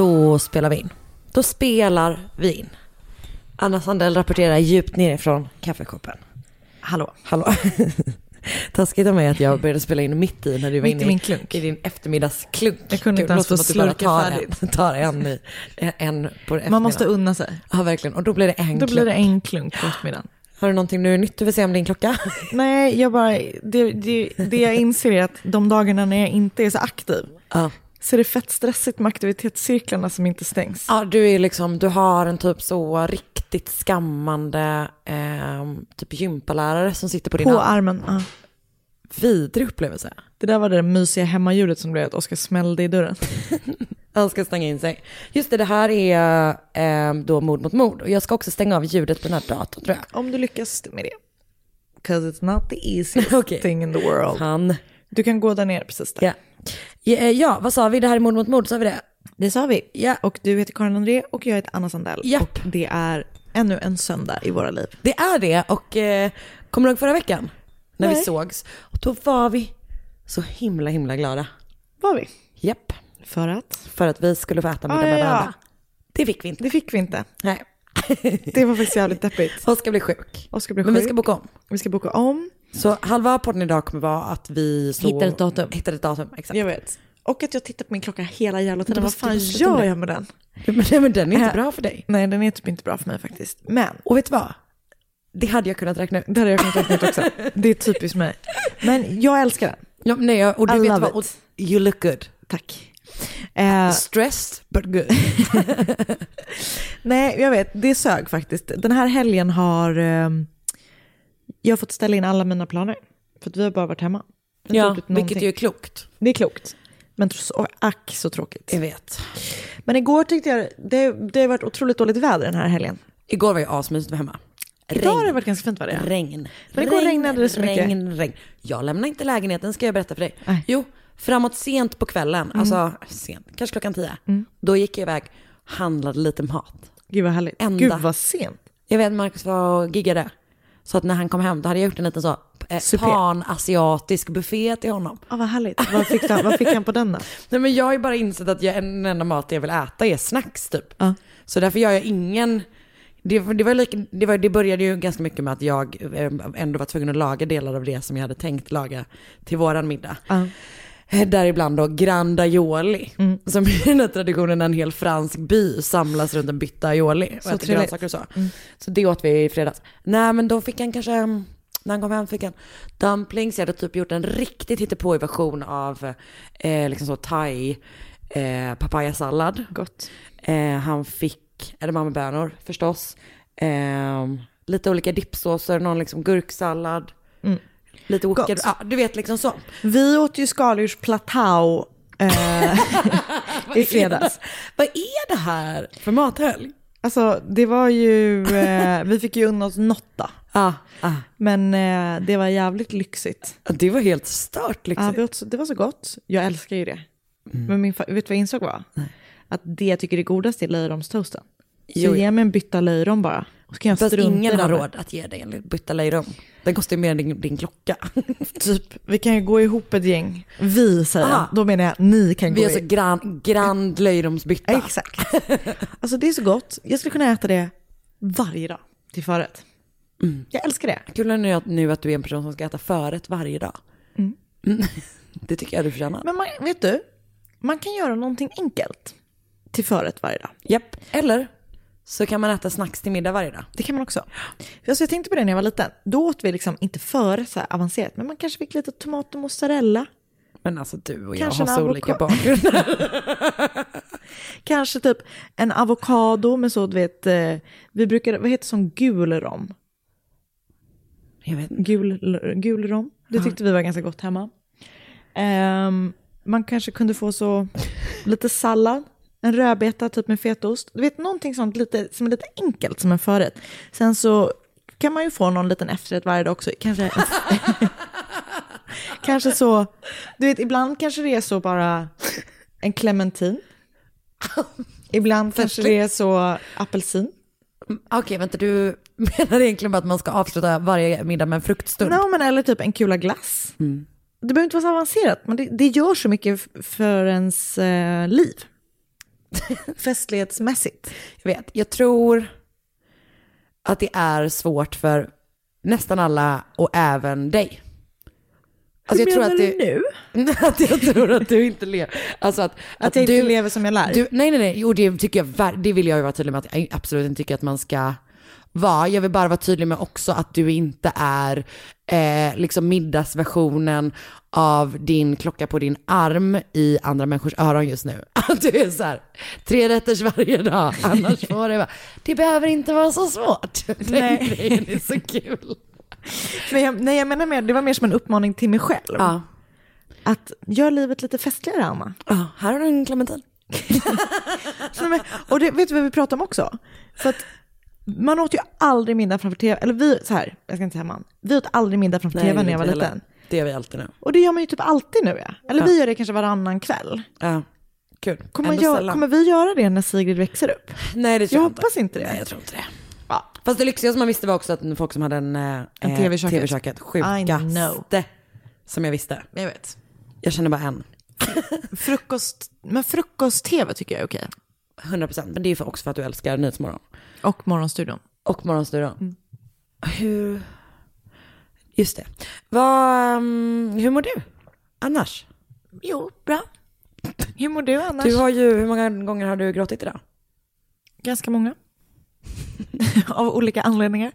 Då spelar vi in. Då spelar vi in. Anna Sandell rapporterar djupt nerifrån kaffekoppen. Hallå. Hallå. Taskigt av mig att jag började spela in mitt i när du var Mitt inne i i din eftermiddagsklunk. Jag kunde inte ens få slurka färdigt. En, tar en, i, en på. Man måste unna sig. Ja, verkligen. Och då blir det en Då klunk. blir det en klunk på eftermiddagen. Har du någonting nu nytt du vill säga om din klocka? Nej, jag bara, det, det, det jag inser är att de dagarna när jag inte är så aktiv Ja. Så är det fett stressigt med aktivitetscirklarna som inte stängs. Ja, du är liksom, du har en typ så riktigt skammande eh, typ gympalärare som sitter på din På hand. armen. Ja. Vidrig upplevelse. Det där var det mysiga hemmaljudet som blev att Oskar smällde i dörren. Han ska stänga in sig. Just det, det här är eh, då mord mot mord. Och jag ska också stänga av ljudet på den här datorn tror jag. Om du lyckas med det. 'Cause it's not the easiest Okej. thing in the world. Han. Du kan gå där nere precis där. Ja. Ja, eh, ja, vad sa vi? Det här är mord mot mord, sa vi det? Det sa vi. Ja. Och du heter Karin André och jag heter Anna Sandell. Japp. Och det är ännu en söndag i våra liv. Det är det. Och eh, kommer du ihåg förra veckan? När vi Nej. sågs. Och då var vi så himla, himla glada. Var vi? Japp. För att? För att vi skulle få äta middag Ah, ja, med ja. varandra. Det fick vi inte. Det fick vi inte. Nej. Det var faktiskt jävligt deppigt. Oskar blir sjuk. Oskar blev Men vi sjuk. ska boka om. Vi ska boka om. Så halva podden idag kommer vara att vi så... Hittar ett datum. Hittar ett datum, exakt. Jag vet. Och att jag tittar på min klocka hela jävla tiden. Vad fan gör jag med den? Men, nej, men den är inte Äh. bra för dig. Nej, den är typ inte bra för mig faktiskt. Men Och vet du vad? Det hade jag kunnat räkna ut. det hade jag kunnat räkna ut också. Det är typiskt mig. Men jag älskar den. Ja, nej, och du I vet love vad? Och you look good. Tack. Eh, Stressed but good. nej, jag vet. Det sög faktiskt. Den här helgen har ehm, jag har fått ställa in alla mina planer. För att vi har bara varit hemma. Ja, vilket ju är klokt. Det är klokt. Men så, ack så tråkigt. Jag vet. Men igår tyckte jag, det, det har varit otroligt dåligt väder den här helgen. Igår var ju asmysigt hemma. Idag har det varit ganska fint var det. Regn. Men igår regn, regnade det så mycket. Regn, regn. Jag lämnar inte lägenheten, ska jag berätta för dig. Nej. Jo, framåt sent på kvällen, Mm. alltså sent, kanske klockan tio. Då gick jag iväg, handlade lite mat. Gud vad härligt. Enda. Gud vad sent. Jag vet Marcus var och giggade. Så att när han kom hem, då hade jag gjort en liten så eh, pan-asiatisk buffé till honom. Ja vad härligt. Vad fick, han, vad fick han på den då? Nej men jag har ju bara insett att jag, den enda mat jag vill äta är snacks typ. Ja. Så därför gör jag ingen, det, det, var lika, det, var, det började ju ganska mycket med att jag eh, ändå var tvungen att laga delar av det som jag hade tänkt laga till våran middag. Ja. Eh, Däribland då grandaioli, Mm. som är den här traditionen när en hel fransk by samlas runt en bytta aioli. Och Så äter. Mm. grönsaker och så. Så det åt vi i fredags. Nej men då fick han kanske, mm, när han kom hem fick han dumplings. Jag hade typ gjort en riktigt hittepåig version av eh, liksom så thai eh, papayasallad. Gott. Eh, han fick edamamebönor förstås. Eh, lite olika dippsåser, någon liksom gurksallad. Mm. Lite olika, ja, du vet liksom så. Vi åt ju skaldjursplatå eh, i fredags. Vad är det här för mathelg? Alltså det var ju, eh, vi fick ju unna oss något Ah, ah. Men eh, det var jävligt lyxigt. Det var helt stört liksom. Ja, det, var så, det var så gott. Jag älskar ju det. Men min, vet du vad jag insåg var? Att det jag tycker är godast är löjromstoasten. Så Jo, ge mig en bytta löjrom bara. Och så kan jag Fast strunta ingen har råd att ge dig en bytta löjrom. Den kostar ju mer än din, din klocka. Typ, vi kan ju gå ihop ett gäng. Vi säger. Ah. Då menar jag ni kan Vi gå har så ihop. grand, grand löjromsbytta. Exakt. Alltså det är så gott. Jag skulle kunna äta det varje dag till förrätt. Jag älskar det. Kul nu att, nu att du är en person som ska äta förrätt varje dag. Mm. Det tycker jag du förtjänar. Men man, vet du, man kan göra någonting enkelt till förrätt varje dag. Japp. Eller så kan man äta snacks till middag varje dag. Det kan man också. Alltså jag tänkte på det när jag var liten. Då åt vi liksom inte för så här avancerat, men man kanske fick lite tomat och mozzarella. Men alltså du och Kanske jag har så olika bakgrunder. Kanske typ en avokado med så, du vet, eh, vi brukar, vad heter som gul rom? Jag vet inte. Gul, gul rom. Det tyckte vi var ganska gott hemma. Ehm, man kanske kunde få så lite sallad, en rödbeta typ med fetaost. Du vet någonting sånt lite, som är lite enkelt som en förrätt. Sen så kan man ju få någon liten efterrätt varje dag också. Kanske, kanske så, du vet ibland kanske det är så bara en clementin. Ibland kanske det är så apelsin. Okej, vänta, du menar egentligen bara att man ska avsluta varje middag med en fruktstund? No, men eller typ en kula glass. Det behöver inte vara så avancerat, men det, det gör så mycket för ens eh, liv. Festlighetsmässigt. Jag vet, jag tror att det är svårt för nästan alla och även dig. Alltså, Hur jag tror menar att du nu? att jag tror att du inte lever. Alltså att, Att jag inte lever som jag lär? Du, nej, nej, nej. Jo, det tycker jag, det vill jag ju vara tydlig med att jag absolut inte tycker att man ska vara. Jag vill bara vara tydlig med också att du inte är eh, liksom middagsversionen av din klocka på din arm i andra människors öron just nu. Att du är så här, tre rätters varje dag, annars får det vara. Det behöver inte vara så svårt. Den Nej. grejen är så kul. Nej, jag, nej, jag menar mer, det var mer som en uppmaning till mig själv. Ja. Att gör livet lite festligare, Anna. Ja, här har du en clementin. Men, och det vet du vad vi pratar om också? För att man åt ju aldrig middag framför tv, eller vi, så här, jag ska inte säga man, vi åt aldrig middag framför tv när jag var inte liten. heller. Det gör vi alltid nu. Och det gör man ju typ alltid nu ja. Eller Ja. vi gör det kanske varannan kväll. Ja, kul. Kommer, gör, kommer vi göra det när Sigrid växer upp? Nej, det tror Jag jag, hoppas inte det. Nej, jag tror inte det. Ja. Fast det lyxigaste man visste var också att folk som hade en, eh, En TV i köket. Sjukaste som jag visste. Jag vet. Jag känner bara en. Frukost, men frukost-tv tycker jag är okej. 100 procent. Men det är ju för också för att du älskar Nyhetsmorgon. Och Morgonstudion. Och Morgonstudion. Hur... Just det. Vad, um, hur mår du annars? Jo, bra. Hur mår du annars? Du har ju, hur många gånger har du gråtit idag? Ganska många. av olika anledningar.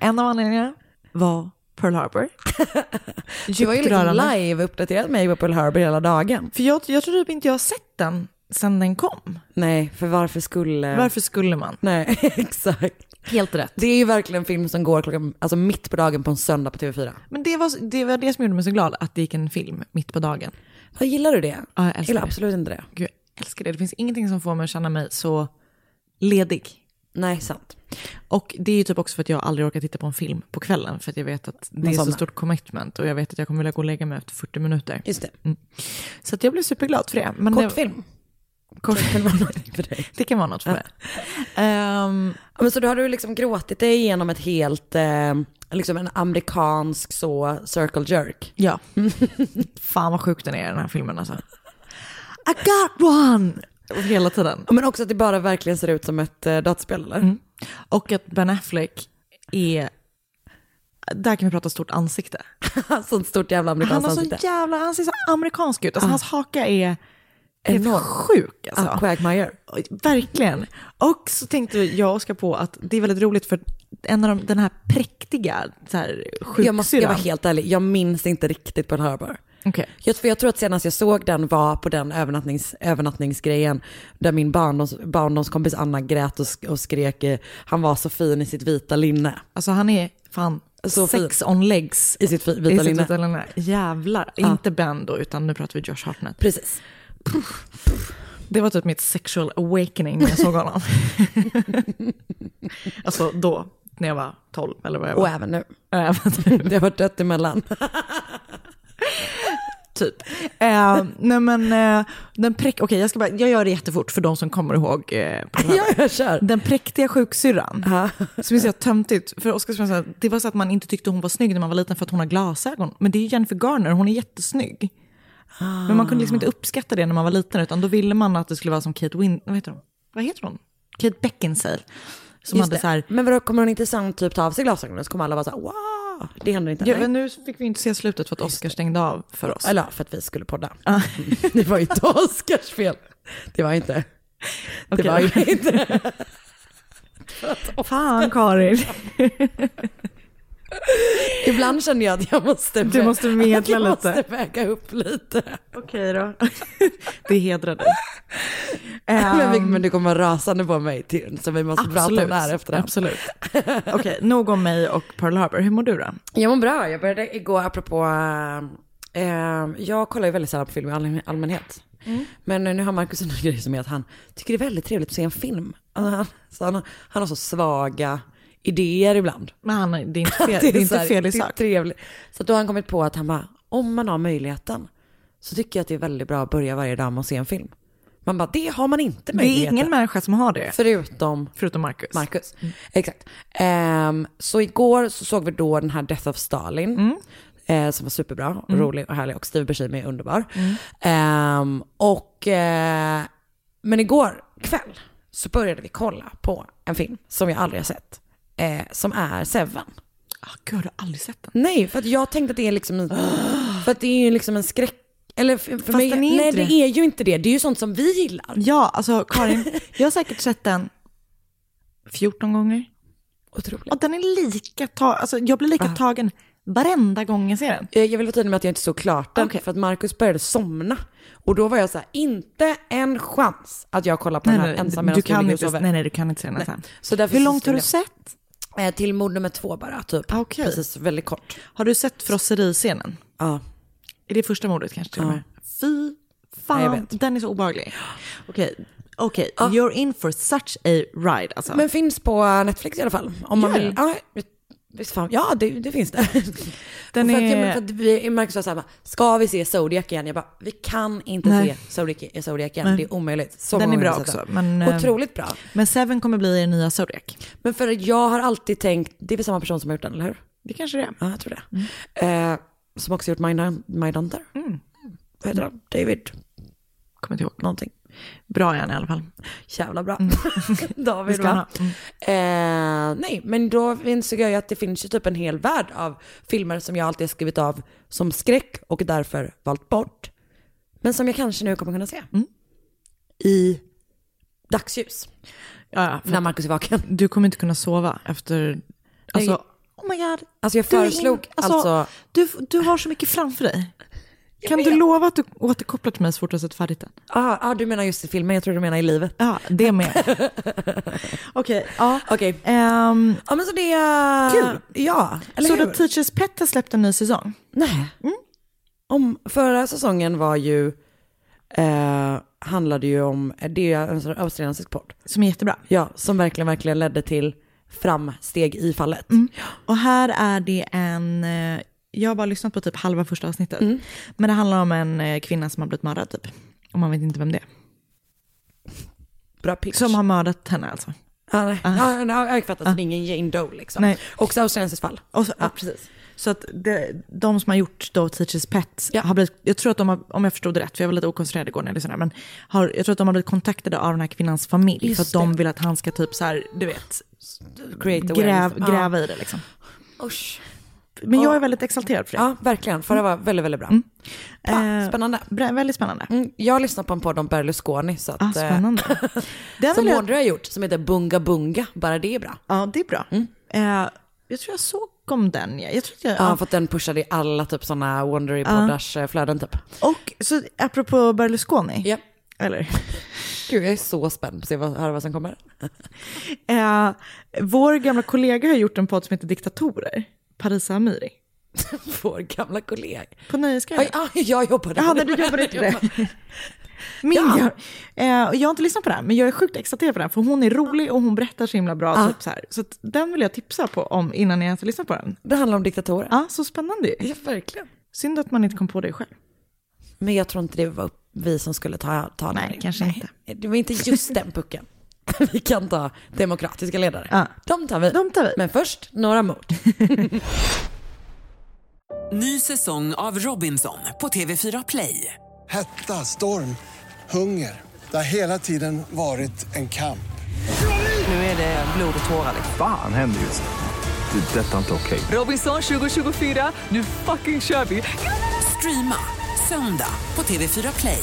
En av anledningarna var Pearl Harbor. Du har ju liksom rörande. live-uppdaterat mig på Pearl Harbor hela dagen. För jag, jag tror typ inte jag har sett den sen den kom. Nej, för varför skulle... Varför skulle man? Nej, exakt. Helt rätt. Det är ju verkligen en film som går klockan, alltså mitt på dagen på en söndag på TV4. Men det var, det var det som gjorde mig så glad, att det gick en film mitt på dagen. Vad gillar du det? Ja, jag älskar gillar det. absolut inte det. Gud, jag älskar det. Det finns ingenting som får mig att känna mig så ledig. Nej, sant. Och det är ju typ också för att jag aldrig orkar titta på en film på kvällen. För att jag vet att det är så stort commitment. Och jag vet att jag kommer vilja gå och lägga mig efter 40 minuter. Just det. Så att jag blev superglad för det. Men det, Kortfilm. Kortfilm. för dig. det kan vara något för mig. Ehm, Ja, men så då har du liksom gråtit dig igenom ett helt, eh, liksom en amerikansk så, circle jerk. ja. Fan vad sjukt den är den här filmen alltså. I got one! Hela tiden. Men också att det bara verkligen ser ut som ett eh, dataspel eller? Och att Ben Affleck är... Där kan vi prata stort ansikte. Sånt stort jävla Han amerikanskt har så ansikte. jävla, han ser så amerikansk ut. Alltså hans haka är Enorm. sjuk alltså. Ah, Quagmire. Verkligen. Och så tänkte jag och Oskar på att det är väldigt roligt för en av de, den här präktiga så här, Jag måste jag vara sjuksyrran. helt ärlig, jag minns inte riktigt Pearl Harbor. Okej. Jag, för jag tror att senast jag såg den var på den övernattnings, övernattningsgrejen där min barndoms, barndomskompis Anna grät och, och skrek eh, han var så fin i sitt vita linne. Alltså han är fan Så fin. sex on legs. I sitt fi- i vita sitt linne. vita linne. Jävlar. Inte Ben då, utan nu pratar vi Josh Hartnett. Precis. Det var typ mitt sexual awakening när jag såg honom. alltså då, när jag var 12 eller vad jag Och var. även nu. Även Det har varit dött emellan. typ. Eh, nej men, eh, den präck, okej jag ska bara, jag gör det jättefort för de som kommer ihåg. Eh, på ja, jag kör. Den präktiga sjuksyrran, som är så töntigt. För Oskar sa det var så att man inte tyckte hon var snygg när man var liten för att hon har glasögon. Men det är ju Jennifer Garner, hon är jättesnygg. Men man kunde liksom inte uppskatta det när man var liten, utan då ville man att det skulle vara som Kate Win... Vad heter hon? Vad heter hon? Kate Beckinsale. Som Just hade det. så här... Men vadå, kommer hon inte sen typ ta av sig glasögonen så kommer alla vara så här, wow, det händer inte. Ja, men nu fick vi inte se slutet för att Oscar stängde av för oss. Eller för att vi skulle podda. Det var inte Oscars fel. Det var inte. Det Okej. var inte. Fan Karin. Ibland känner jag att jag måste, Du måste medla jag lite. måste väga upp lite. Okej då. Det hedrar dig. Men, vi, Ehm, men du kommer rasande på mig till, så vi måste prata om det här efter det. Absolut. Okej, nog om mig och Pearl Harbor. Hur mår du då? Jag mår bra. Jag började igår apropå, eh, jag kollar ju väldigt sällan på film i all, allmänhet. Men nu har Markus en grej som är att han tycker det är väldigt trevligt att se en film. Alltså, han, så han, han har så svaga idéer ibland. Men han, det är inte fel, det är så inte här, fel i sak. Trevligt. Så då har han kommit på att han bara, om man har möjligheten så tycker jag att det är väldigt bra att börja varje dag med att se en film. Man bara, det har man inte Det är möjligheten. ingen människa som har det, Förutom förutom Marcus. Marcus. Exakt. Ehm, så igår så såg vi då den här Death of Stalin. eh, som var superbra och rolig och härlig och Steve Buscemi är underbar. Ehm, och, eh, men igår kväll så började vi kolla på en film som jag aldrig har sett. Eh, som är Seven. Ah, Gud, har du aldrig sett den? Nej, för att jag tänkte att det är liksom en, för att det är ju liksom en skräck, eller för, för mig, nej det det. är ju inte det, det är ju sånt som vi gillar. Ja, alltså Karin, jag har säkert sett den 14 gånger. Otroligt. Och den är lika, ta- alltså jag blir lika tagen varenda gång jag ser den. Eh, Jag vill vara tydlig med att jag inte såg klart den, Okej. för att Marcus började somna. Och då var jag så här, inte en chans att jag kollar på den här ensam medan du kan ligger och sover. nej, nej, du kan inte se den ensam. Så Hur långt har du sett? Eh, till mord nummer två bara, typ. Okej. Precis, väldigt kort. Har du sett frosseriscenen? Ja. Är det första mordet kanske till Ja. Fy Ja, fan, vet. den är så obehaglig. Okej, okej, you're in for such a ride alltså. Men finns på Netflix i alla fall. Om man Gör vill. det? Visst fan. Ja, det, det finns det. Den för att, är- men för att vi, Marcus sa så här, bara, ska vi se Zodiac igen? Jag bara, vi kan inte Nej. se Zodiac, Zodiac igen. Nej. Det är omöjligt. Så Den är bra också, den. men, eh, Otroligt bra. Men Seven kommer bli er nya Zodiac. Men för att jag har alltid tänkt, det är väl samma person som har gjort den, eller hur? Det kanske det är. Ja, jag tror det. Eh, som också gjort Mind- Mindhunter. Mm. Vad heter han? David Kommer inte ihåg. någonting. Bra är han i alla fall. Jävla bra. Mm. David va? Mm. Eh, nej, men då insåg jag ju att det finns ju typ en hel värld av filmer som jag alltid har skrivit av som skräck och därför valt bort. Men som jag kanske nu kommer kunna se. Mm. I dagsljus. Ja, När Markus är vaken. Du kommer inte kunna sova efter... Alltså, Nej. oh my god. Alltså jag Du föreslog in- alltså, alltså Du, du har så mycket framför dig. Kan du lova att du återkopplar till mig så fort du har sett färdigt den? Ah, ah, du menar just i filmen, jag tror du menar i livet. Ja, det med. Okej, ja. Okej. Ehm, Ja men så det är... Kul. Ja, eller så hur? då Teachers Pet har släppt en ny säsong? Nej. Om, förra säsongen var ju, eh, handlade ju om, det är en australiensisk podd. Som är jättebra. Ja, som verkligen, verkligen ledde till framsteg i fallet. Och här är det en, eh, jag har bara lyssnat på typ halva första avsnittet. Men det handlar om en eh, kvinna som har blivit mördad typ. Och man vet inte vem det är. Bra pitch. Som har mördat henne alltså. Ja, nej. Ja, nej, jag fattar, så det är ingen Jane Doe liksom. Nej. Också australiensiskt fall. Och så, Ja, precis. Så att det, de som har gjort då Teachers Pet, Ja. har blivit, jag tror att de har, om jag förstod det rätt, för jag var lite okoncentrerad igår när jag lyssnade, men har, jag tror att de har blivit kontaktade av den här kvinnans familj Just för att de det. vill att han ska typ så här, du vet, Create gräv, gräva i det liksom. Usch. Men jag är väldigt exalterad för det. Ja, verkligen. Förra var väldigt, väldigt bra. Ja, Eh, spännande. bra, väldigt spännande. Mm, jag lyssnar på en podd om Berlusconi, så att, Ah, eh, spännande. Den som Audrey har gjort, som heter Bunga Bunga. Bara det är bra. ja, det är bra. Eh, jag tror jag såg om den. Ja. Jag tror jag, Ja, ja. för att den pushade i alla typ sådana Wondery-poddars eh, flöden typ. Och så apropå Berlusconi, Ja. eller? Gud, jag är så spänd på att se vad, höra vad som kommer. Eh, vår gamla kollega har gjort en podd som heter Diktatorer, Parisa Amiri, Vår gamla kollega. på Nöjesguiden. Aj, jag jobbade Ja, med nej, du jobbade inte det. Min Ja. gör. Eh, jag har inte lyssnat på den, men jag är sjukt exalterad på den. För hon är rolig och hon berättar så himla bra. Ja. Typ så här. så den vill jag tipsa på om innan jag ens har lyssnat på den. Det handlar om diktatorer. Ja, så spännande. Ja, verkligen. Synd att man inte kom på det själv. Men jag tror inte det var vi som skulle ta, ta Nej, den. kanske inte. Det var inte just den pucken. Vi kan ta demokratiska ledare. Ja. De tar vi. De tar vi. Men först några mord. Ny säsong av Robinson på TV4 Play. Hetta, storm, hunger. Det har hela tiden varit en kamp. Nu är det blod och tårar. Fan händer just nu. Det. är Detta är inte okej. Robinson 2024, nu fucking kör vi! Streama söndag på TV4 Play.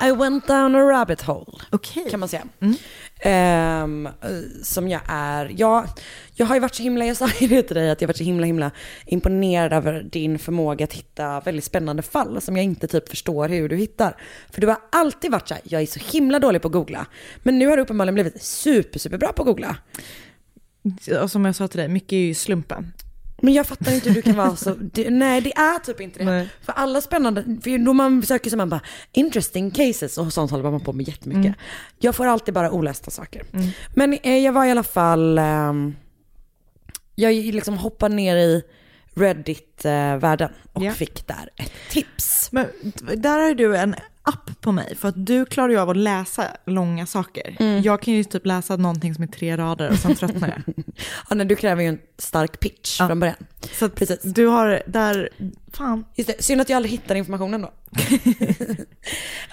I went down a rabbit hole. Okej. Kan man säga. Ehm, eh, som jag är, jag, jag har ju varit så himla, jag sa ju det till dig att jag varit så himla himla imponerad över din förmåga att hitta väldigt spännande fall som jag inte typ förstår hur du hittar. För du har alltid varit så här, jag är så himla dålig på att googla. Men nu har du uppenbarligen blivit super, super bra på att googla. Och som jag sa till dig, mycket är ju slumpen. Men jag fattar inte hur du kan vara så, det, nej det är typ inte det. Nej. För alla spännande, för då man söker så man bara interesting cases och sånt håller man på med jättemycket. Mm. Jag får alltid bara olästa saker. Men eh, jag var i alla fall, ehm, jag liksom hoppade ner i Reddit-världen och Ja. fick där ett tips. Men där har du en app på mig, för att du klarar ju av att läsa långa saker. Mm. Jag kan ju typ läsa någonting som är tre rader och sen tröttnar jag. Ja, nej, du kräver ju en stark pitch Ja. från början. Så Precis. du har där, fan. Just det, synd att jag aldrig hittar informationen då.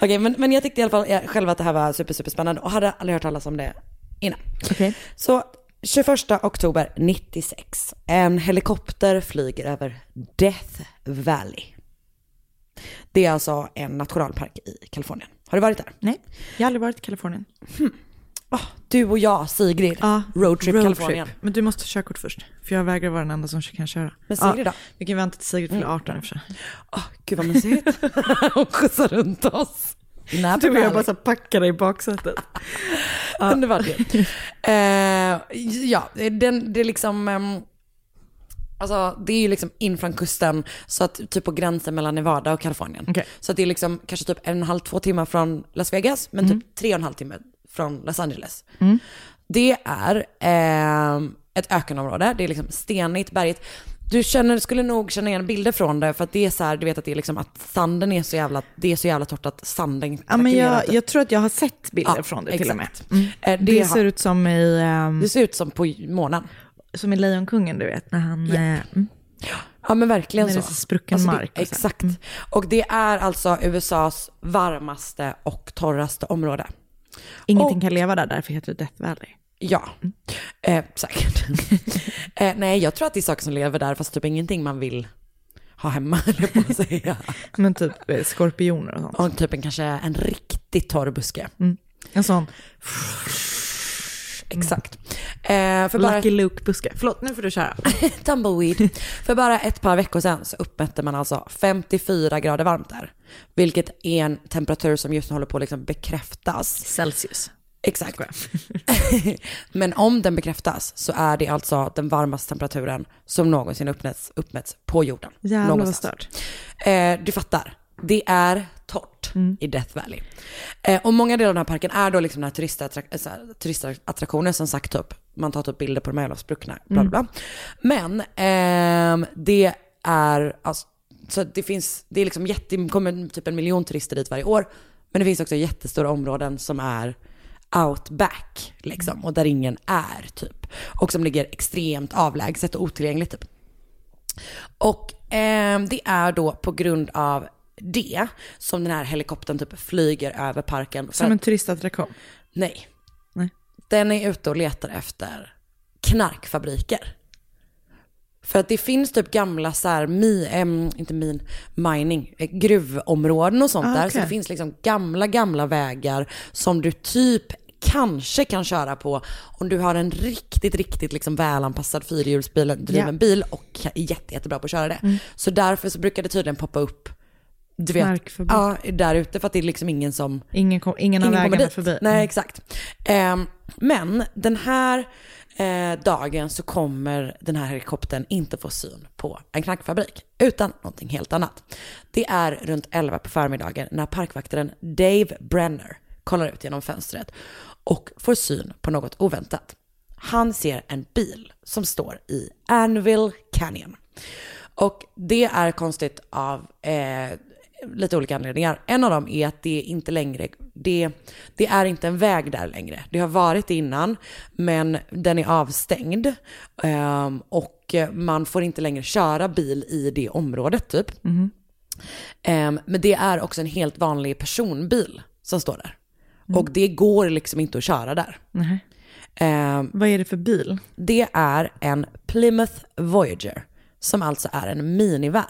Okej, men, men jag tyckte i alla fall jag, själv att det här var super, super spännande och hade aldrig hört talas om det innan. Okej. Så 21 oktober 96, en helikopter flyger över Death Valley. Det är alltså en nationalpark i Kalifornien. Har du varit där? Nej, jag har aldrig varit i Kalifornien. Ah, du och jag, Sigrid, Ja, roadtrip Kalifornien. Men du måste körkort först, för jag vägrar vara den enda som kan köra. Men Sigrid då? Vi kan vänta till Sigrid fyller 18 i och för sig. Ah, gud vad mysigt. Hon skjutsar runt oss. Napa Du och jag bara så dig i baksätet. Underbart ju. Eh, ja, den, det är liksom, ehm, alltså det är ju liksom in från kusten, så att typ på gränsen mellan Nevada och Kalifornien. Okej. Så att det är liksom kanske typ en och en halv, två timmar från Las Vegas, men typ tre och en halv timme från Los Angeles. Det är ehm, ett ökenområde, det är liksom stenigt, berget. Du känner, skulle nog känna igen bilder från det, för att det är så här, du vet att det är liksom att sanden är så jävla, det är så jävla torrt att sanden Ja, men jag, typ. jag tror att jag har sett bilder Ja, från det till och med. exakt. Mm. Eh, Det, har- ser ut som i, ehm, Det ser ut som på månen. Som i Lejonkungen, du vet, när han... Japp. eh, mm. Ja men verkligen När det så. är så sprucken det, mark och. Exakt. Mm. Och det är alltså USAs varmaste och torraste område. Ingenting Och- kan leva där, därför heter det Death Valley. Ja, eh, säkert. eh, nej, jag tror att det är saker som lever där, fast typ ingenting man vill ha hemma, eller på att säga. Men typ eh, skorpioner och sånt. Och typ en, kanske en riktigt torr buske. En sån Exakt. Eh, för bara Lucky Luke-buske. Förlåt, nu får du köra. Tumbleweed. För bara ett par veckor sedan så uppmätte man alltså 54 grader varmt där. Vilket är en temperatur som just nu håller på att liksom bekräftas. Celsius. Exakt. Men om den bekräftas så är det alltså den varmaste temperaturen som någonsin uppmätts, uppmätts på jorden. Jävlar vad stört. Eh, du fattar, det är torrt i Death Valley. Eh, och många delar av den här parken är då liksom den här turistattra- eh, turistattraktioner som sagt upp. Man tar typ bilder på de här jävla spruckna, bla bla bla. Men ehm, det är, alltså, så det finns, det är liksom jätte, kommer typ en miljon turister dit varje år. Men det finns också jättestora områden som är outback liksom och där ingen är typ. Och som ligger extremt avlägset och otillgängligt typ. Och ehm, det är då på grund av det som den här helikoptern typ flyger över parken. Som en turistattraktion. Nej. Nej. Den är ute och letar efter knarkfabriker. För att det finns typ gamla så här, mi, em, inte min, mining, eh, gruvområden och sånt Ah, där. Så det finns liksom gamla, gamla vägar som du typ kanske kan köra på om du har en riktigt, riktigt liksom välanpassad fyrhjulsdriven Ja. bil och är jätte, jättebra på att köra det. Mm. Så därför så brukar det tydligen poppa upp du vet, ja, där ute för att det är liksom ingen som Ingen, kom, ingen av Ingen vägarna dit. förbi. Nej, Mm. exakt. Ehm, men den här eh, dagen så kommer den här helikoptern inte få syn på en knarkfabrik, utan någonting helt annat. Det är runt 11 på förmiddagen när parkvaktaren Dave Brenner kollar ut genom fönstret och får syn på något oväntat. Han ser en bil som står i Anvil Canyon. Och det är konstigt av eh, lite olika anledningar. En av dem är att det inte längre, det, det är inte en väg där längre. Det har varit innan, men den är avstängd. Ehm, och man får inte längre köra bil i det området typ. Mhm. Ehm, men det är också en helt vanlig personbil som står där. Och det går liksom inte att köra där. Nej. Ehm, Vad är det för bil? det är en Plymouth Voyager, som alltså är en minivan.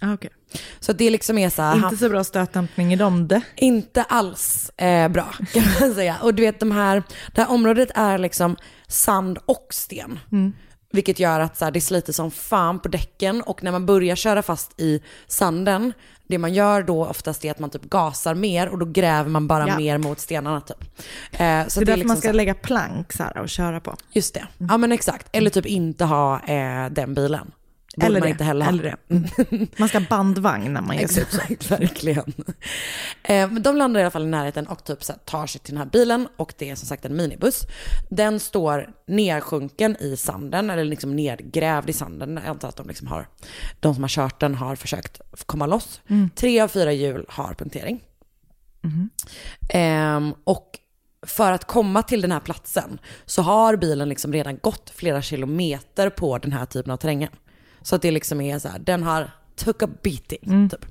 Ah, okay. Så det liksom är så här, Inte så bra stötdämpning i dem det. inte alls eh, bra kan man säga. Och du vet de här, det här området är liksom sand och sten. Mm. Vilket gör att så här, det sliter som fan på däcken och när man börjar köra fast i sanden, det man gör då oftast är att man typ gasar mer och då gräver man bara Ja. mer mot stenarna typ. Eh, så det är därför liksom man så ska här- lägga plank så här och köra på. Just det, ja men exakt. Eller typ inte ha eh, den bilen. Borde Eller man inte heller ha. eller det. Man ska ha bandvagn när man ger sig. Exakt, verkligen. Eh, men de landar i alla fall i närheten och typ så här tar sig till den här bilen och det är som sagt en minibuss. Den står nedsjunken i sanden eller liksom nedgrävd i sanden. Jag antar att de, liksom har, de som har kört den har försökt komma loss. Mm. Tre av fyra hjul har punktering. Mhm. Ehm, och för att komma till den här platsen så har bilen liksom redan gått flera kilometer på den här typen av terrängen. Så att det liksom är så här, den har took a beating typ.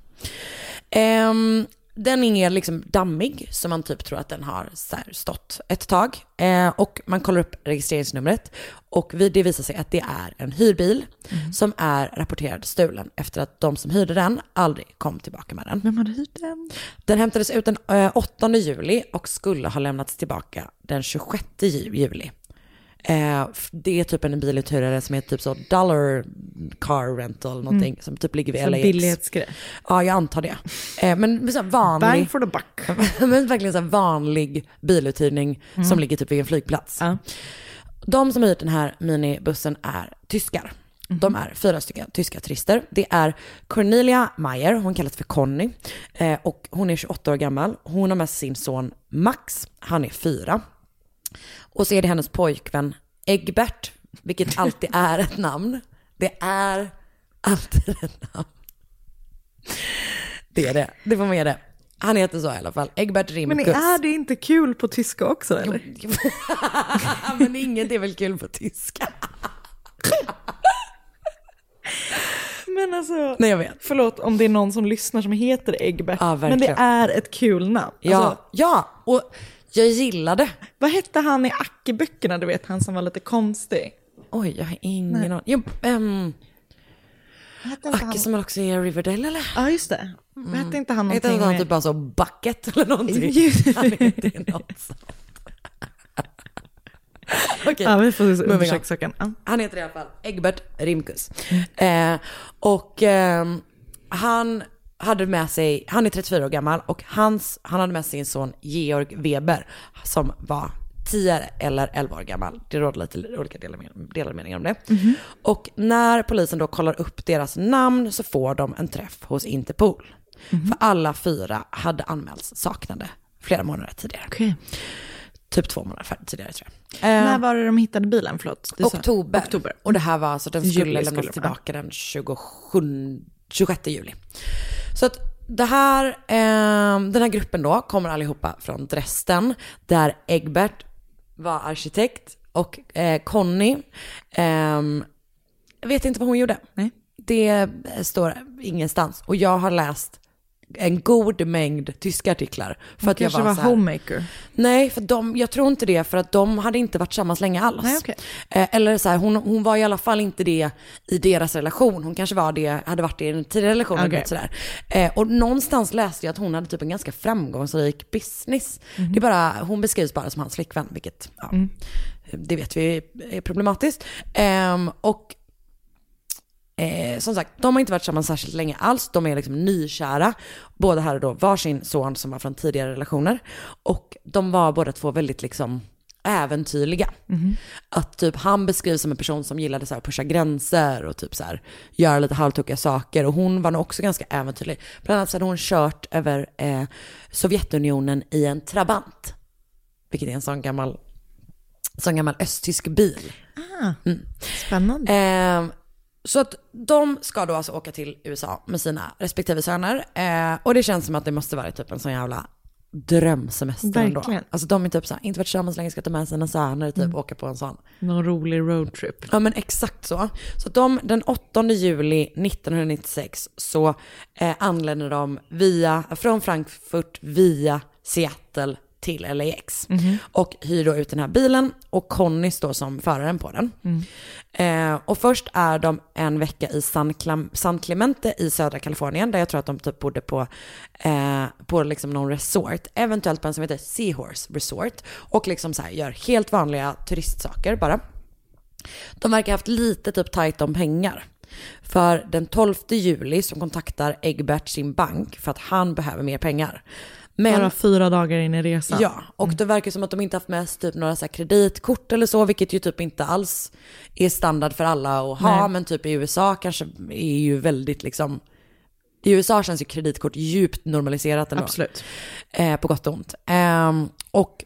Ehm, den är liksom dammig, så man typ tror att den har stått ett tag. Eh, och man kollar upp registreringsnumret och det visar sig att det är en hyrbil som är rapporterad stulen efter att de som hyrde den aldrig kom tillbaka med den. Vem hade hyrt den? Den hämtades ut den eh, 8 juli och skulle ha lämnats tillbaka den 26 ju- juli. Eh, det är typ en biluthyrare som är typ så dollar car rental någonting Mm. som typ ligger vid LAX. billighetsgrej. Ja, jag antar det. Eh, men så vanlig, Bang for the buck. men verkligen så vanlig biluthyrning Mm. som ligger typ vid en flygplats. De som har hyrt den här minibussen är tyskar. De är fyra stycken tyska turister. Det är Cornelia Meyer, hon kallas för Conny. Eh, och hon är 28 år gammal. Hon har med sin son Max, han är fyra. Och så är det hennes pojkvän Egbert, vilket alltid är ett namn. Det är alltid ett namn. Det är det, det får man ge det. Han heter så i alla fall, Egbert Men Rimkus. är det inte kul på tyska också eller? Men inget är väl kul på tyska? Men alltså, Nej jag vet. förlåt om det är någon som lyssnar som heter Egbert. Ja, men det är ett kul namn. Ja, Alltså, ja, och jag gillade. vad hette han i Ackeböckerna, du vet, han som var lite konstig? Oj, jag har ingen aning. Jo, hette inte Acke han? som också är i Riverdale eller? Ja, just det. Vad hette inte han någonting inte han med... typ bara så Bucket eller någonting? Just- Han heter något sånt. Okej, Ja, vi får undersöka saken. Ja. Han heter i alla fall Egbert Rimkus. Eh, och ehm, han hade med sig, han är 34 år gammal och hans, han hade med sig sin son Georg Weber som var 10 eller 11 år gammal. Det råder lite olika delade meningar om det. Och när polisen då kollar upp deras namn så får de en träff hos Interpol. För alla fyra hade anmälts saknade flera månader tidigare. Okej. Typ två månader tidigare tror jag. När var det de hittade bilen? Förlåt. Oktober. Oktober. Och det här var alltså, den skulle Juli lämnas skulle tillbaka den 27, 26 juli. Så att det här, eh, den här gruppen då kommer allihopa från Dresden, där Egbert var arkitekt och eh, Conny, ehm, jag vet inte vad hon gjorde. Nej. Det står ingenstans. Och jag har läst en god mängd tyska artiklar. För Hon att jag kanske var, var så här, homemaker. Nej, för de, jag tror inte det, för att de hade inte varit tillsammans länge alls. Nej, okej. Eh, eller så här, hon, hon var i alla fall inte det i deras relation. Hon kanske var det, hade varit det i den tidigare relationen. Okej. och Sådär. Eh, och någonstans läste jag att hon hade typ en ganska framgångsrik business. Det är bara, hon beskrivs bara som hans flickvän, vilket ja, det vet vi är problematiskt. Ehm, och Eh, som sagt, de har inte varit tillsammans särskilt länge alls. De är liksom nykära. Båda hade då varsin son som var från tidigare relationer. Och de var båda två väldigt liksom äventyrliga. Att typ han beskrivs som en person som gillade så här pusha gränser och typ så här göra lite halvtokiga saker. Och hon var nog också ganska äventyrlig. Bland annat så hade hon kört över eh, Sovjetunionen i en Trabant. Vilket är en sån gammal, sån gammal östtysk bil. Spännande. Eh, så att de ska då alltså åka till USA med sina respektive söner. Eh, och det känns som att det måste vara typ en sån jävla drömsemester ändå. Alltså de är typ såhär, inte varit tillsammans länge, ska ta med sina söner, typ åka på en sån. Någon rolig roadtrip. Ja men exakt så. Så att de, den 8 juli 1996 så eh, anländer de via, från Frankfurt via Seattle till LAX. Och hyr då ut den här bilen och Conny står som föraren på den. Eh, och först är de en vecka i San, Clam- San Clemente i södra Kalifornien, där jag tror att de typ bodde på, eh, på liksom någon resort, eventuellt på en som heter Seahorse Resort. Och liksom så här gör helt vanliga turistsaker bara. De verkar ha haft lite typ tajt om pengar. För den 12 juli så kontaktar Egbert sin bank för att han behöver mer pengar. Men, Bara fyra dagar in i resan. ja, och det verkar som att de inte haft med sig typ några så kreditkort eller så, vilket ju typ inte alls är standard för alla att ha, Nej. men typ i USA kanske är ju väldigt liksom, i USA känns ju kreditkort djupt normaliserat ändå. Absolut. Eh, på gott och ont. Ehm, och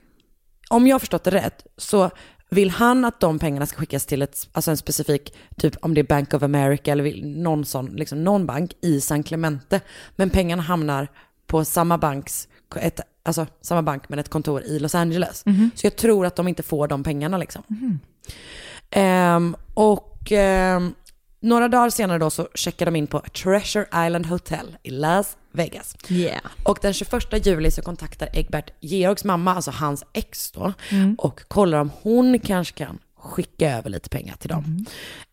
om jag har förstått det rätt så vill han att de pengarna ska skickas till ett, alltså en specifik, typ om det är Bank of America eller någon sån, liksom någon bank i San Clemente. Men pengarna hamnar på samma banks, ett, alltså samma bank men ett kontor i Los Angeles. Så jag tror att de inte får de pengarna liksom. Ehm, och ehm, några dagar senare då så checkar de in på Treasure Island Hotel i Las Vegas. Yeah. Och den 21 juli så kontaktar Egbert Georgs mamma, alltså hans ex då, och kollar om hon kanske kan skicka över lite pengar till dem.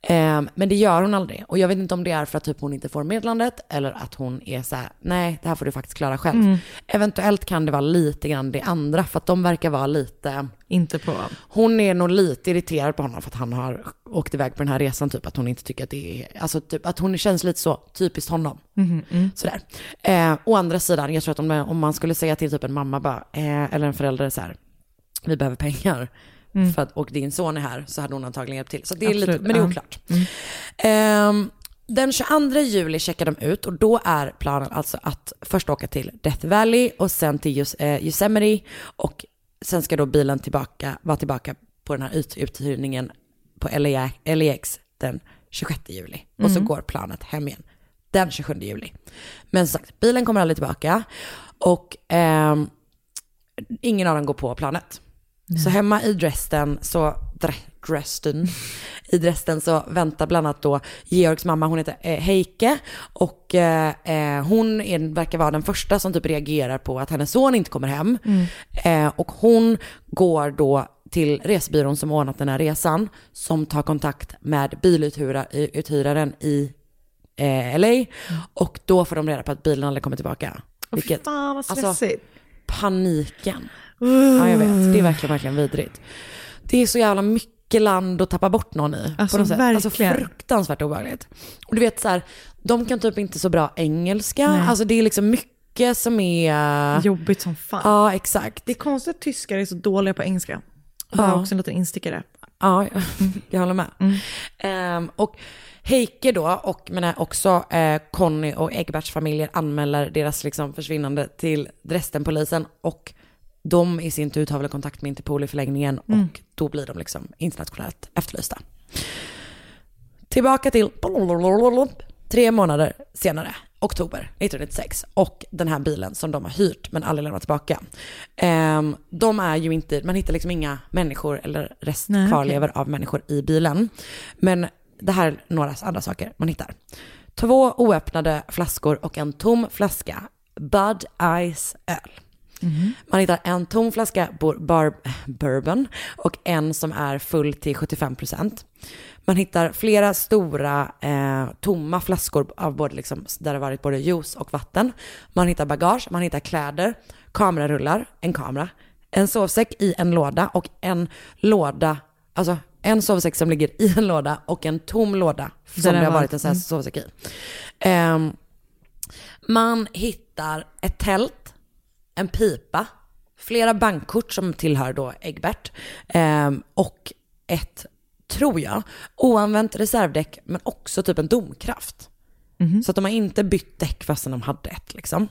Ehm, men det gör hon aldrig. Och jag vet inte om det är för att typ hon inte får meddelandet eller att hon är så här, nej det här får du faktiskt klara själv. Eventuellt kan det vara lite grann det andra, för att de verkar vara lite, Inte på... hon är nog lite irriterad på honom för att han har åkt iväg på den här resan, typ att hon inte tycker att det är, alltså typ att hon känns lite så typiskt honom. Sådär. Eh, å andra sidan, jag tror att om, om man skulle säga till typ en mamma bara, eh, eller en förälder så här, vi behöver pengar. För att, och din son är här så hade hon antagligen hjälpt till. Så det är lite, Absolut, men det är ja. oklart. Ehm, den 22 juli checkar de ut och då är planen alltså att först åka till Death Valley och sen till Yos- eh, Yosemite och sen ska då bilen tillbaka, vara tillbaka på den här ut- uthyrningen på LA, LAX den 26 juli. Och så går planet hem igen den 27 juli. Men som sagt, bilen kommer aldrig tillbaka och ehm, ingen av dem går på planet. Så hemma i Dresden så, Dre, Dresden, i Dresden så väntar bland annat då Georgs mamma, hon heter eh, Heike och eh, eh, hon är, verkar vara den första som typ reagerar på att hennes son inte kommer hem. Eh, och hon går då till resebyrån som ordnat den här resan som tar kontakt med biluthyraren i eh, LA och då får de reda på att bilen aldrig kommer tillbaka. Fy fan vad alltså, stressigt. paniken. Ja, jag vet. Det är verkligen, verkligen vidrigt. Det är så jävla mycket land att tappa bort någon i. Alltså, på något sätt. Alltså fruktansvärt obehagligt. Och du vet så här, de kan typ inte så bra engelska. Nej. Alltså det är liksom mycket som är... Jobbigt som fan. Ja, exakt. Det är konstigt att tyskar är så dåliga på engelska. Bara Ja. också en liten instickare. Ja, jag håller med. Ehm, och Heike då, och men också eh, Conny och Egberts familjer anmäler deras liksom, försvinnande till Dresdenpolisen och de i sin tur tar väl kontakt med Interpol i förlängningen och då blir de liksom internationellt efterlysta. Tillbaka till tre månader senare, oktober 1996, och den här bilen som de har hyrt men aldrig lämnat tillbaka. Ehm, de är ju inte, man hittar liksom inga människor eller rest Nej, kvarlevor av människor i bilen. Men det här är några andra saker man hittar. Två oöppnade flaskor och en tom flaska Bud Ice öl. Man hittar en tom flaska bar, bourbon och en som är full till 75%. Man hittar flera stora eh, tomma flaskor av både liksom, där det varit både juice och vatten. Man hittar bagage, man hittar kläder, kamerarullar, en kamera, en sovsäck i en låda och en låda, alltså en sovsäck som ligger i en låda och en tom låda som det har var- varit en sån här mm. sovsäck i. Ehm, man hittar ett tält, en pipa, flera bankkort som tillhör då Egbert ehm, och ett, tror jag, oanvänt reservdäck men också typ en domkraft. Så att de har inte bytt däck fastän de hade ett liksom.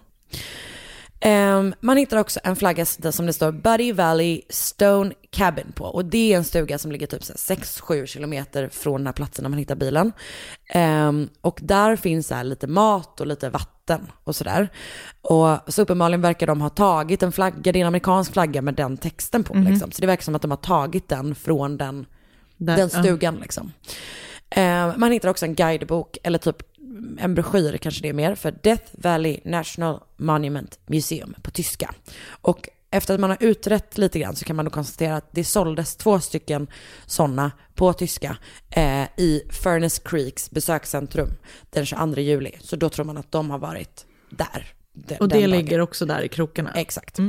Ehm, man hittar också en flagga som det står Buddy Valley Stone Cabin på. Och det är en stuga som ligger typ 6-7 kilometer från den här platsen där man hittar bilen. Ehm, och där finns så lite mat och lite vatten och sådär. Och så uppenbarligen verkar de ha tagit en flagga, det är en amerikansk flagga med den texten på. Mhm. Liksom. Så det verkar som att de har tagit den från den, Där, den ja. stugan. Liksom. Eh, man hittar också en guidebok, eller typ en broschyr kanske det är mer, för Death Valley National Monument Museum på tyska. Och efter att man har utrett lite grann så kan man då konstatera att det såldes två stycken sådana på tyska eh, i Furnace Creeks besökscentrum den 22 juli. Så då tror man att de har varit där. den- Och det ligger också där i krokarna. Exakt.